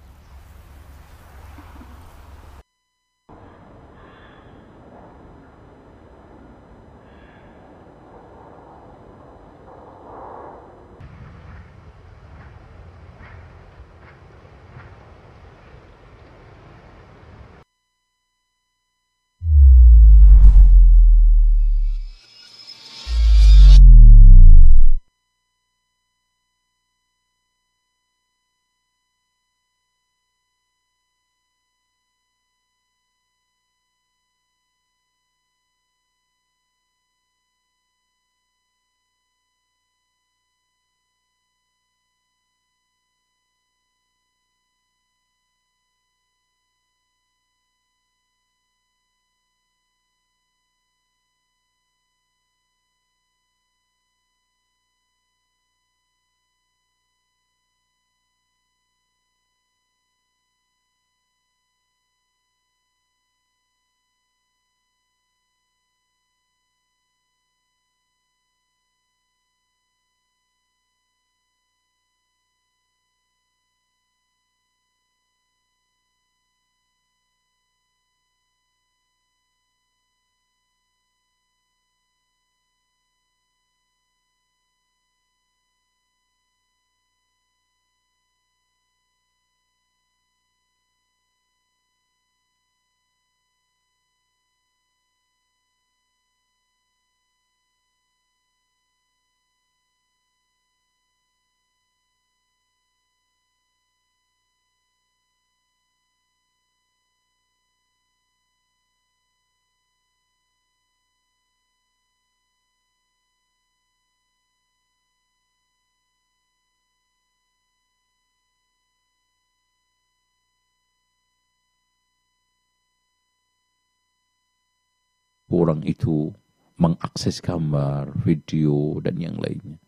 Orang itu mengakses gambar, video, dan yang lainnya.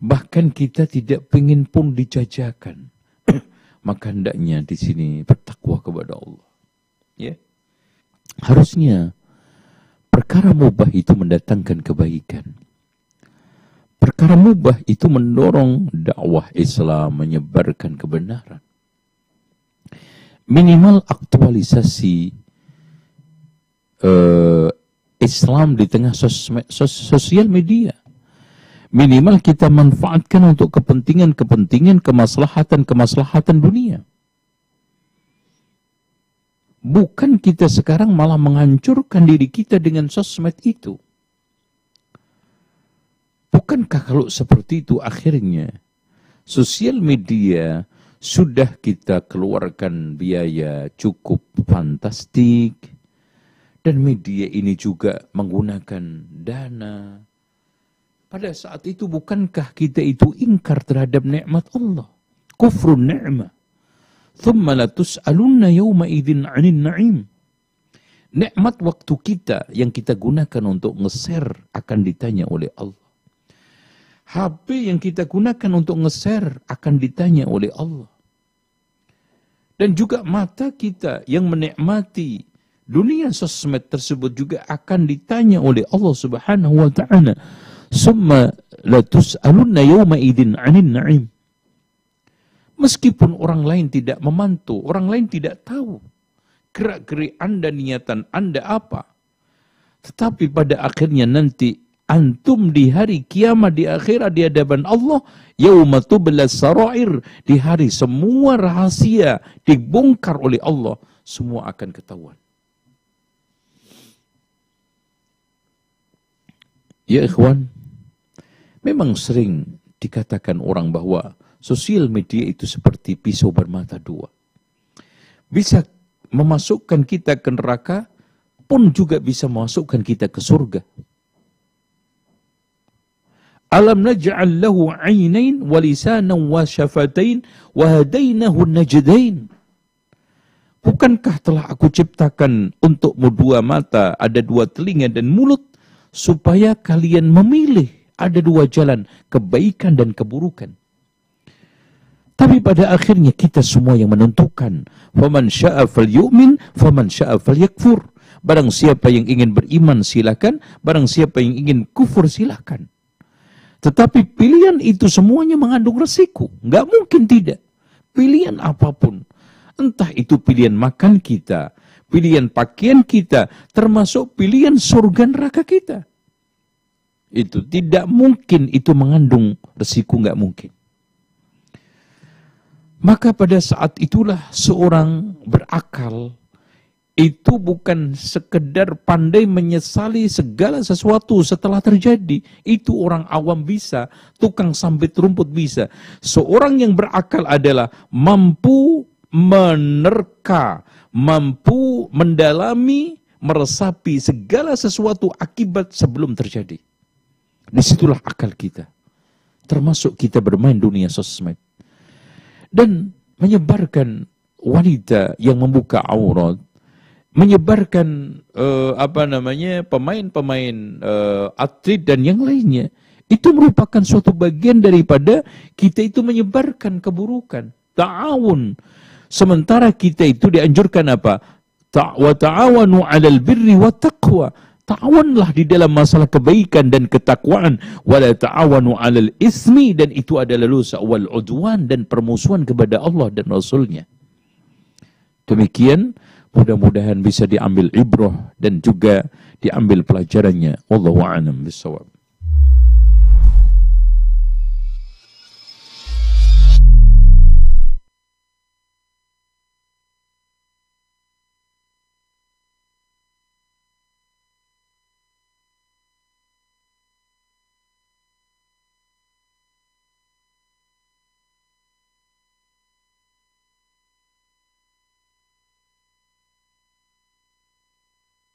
Bahkan kita tidak pengen pun dijajakan. Maka hendaknya di sini bertakwa kepada Allah. Ya. Harusnya perkara mubah itu mendatangkan kebaikan. Perkara mubah itu mendorong dakwah Islam menyebarkan kebenaran. Minimal aktualisasi uh, Islam di tengah sosmed, sos, sosial media. Minimal kita manfaatkan untuk kepentingan-kepentingan kemaslahatan-kemaslahatan dunia. Bukan kita sekarang malah menghancurkan diri kita dengan sosmed itu. Bukankah kalau seperti itu akhirnya sosial media sudah kita keluarkan biaya cukup fantastik dan media ini juga menggunakan dana. Pada saat itu bukankah kita itu ingkar terhadap nikmat Allah? Kufrun ni'mah. Thumma latus'alunna yawma idhin 'anil na'im. Nikmat waktu kita yang kita gunakan untuk nge-share akan ditanya oleh Allah. HP yang kita gunakan untuk nge-share akan ditanya oleh Allah. Dan juga mata kita yang menikmati dunia sosmed tersebut juga akan ditanya oleh Allah Subhanahu wa taala. Summa latus'alunna yawma idin 'anil na'im. Meskipun orang lain tidak memantau, orang lain tidak tahu gerak-gerik Anda, niatan Anda apa. Tetapi pada akhirnya nanti antum di hari kiamat di akhirat di hadapan Allah yauma tublas sarair di hari semua rahasia dibongkar oleh Allah semua akan ketahuan ya ikhwan. Memang sering dikatakan orang bahwa sosial media itu seperti pisau bermata dua. Bisa memasukkan kita ke neraka pun juga bisa memasukkan kita ke surga. Alam naj'al lahu 'ainain wa lisanan wa syafatain wa hadainahu najdain. Bukankah telah aku ciptakan untukmu dua mata, ada dua telinga dan mulut, supaya kalian memilih ada dua jalan, kebaikan dan keburukan. Tapi pada akhirnya kita semua yang menentukan. Faman sya'a falyu'min, faman sya'a falyakfur. Barang siapa yang ingin beriman silakan, barang siapa yang ingin kufur silakan. Tetapi pilihan itu semuanya mengandung resiko. Nggak mungkin tidak. Pilihan apa pun. Entah itu pilihan makan kita, pilihan pakaian kita, termasuk pilihan surga neraka kita. Itu tidak mungkin itu mengandung resiko nggak mungkin. Maka pada saat itulah seorang berakal itu bukan sekedar pandai menyesali segala sesuatu setelah terjadi. Itu orang awam bisa, tukang sambit rumput bisa. Seorang yang berakal adalah mampu menerka, mampu mendalami, meresapi segala sesuatu akibat sebelum terjadi. Di situlah akal kita. Termasuk kita bermain dunia sosmed. Dan menyebarkan wanita yang membuka aurat menyebarkan uh, apa namanya pemain-pemain uh, atlet dan yang lainnya itu merupakan suatu bagian daripada kita itu menyebarkan keburukan ta'awun sementara kita itu dianjurkan apa? Wa ta'awanu 'alal birri wa taqwa. Ta'awanlah di dalam masalah kebaikan dan ketakwaan. Wala ta'awanu 'alal ismi dan itu adalah dosa wal udwan dan permusuhan kepada Allah dan Rasulnya. Demikian Mudah-mudahan bisa diambil ibrah dan juga diambil pelajarannya. Wallahu a'lam.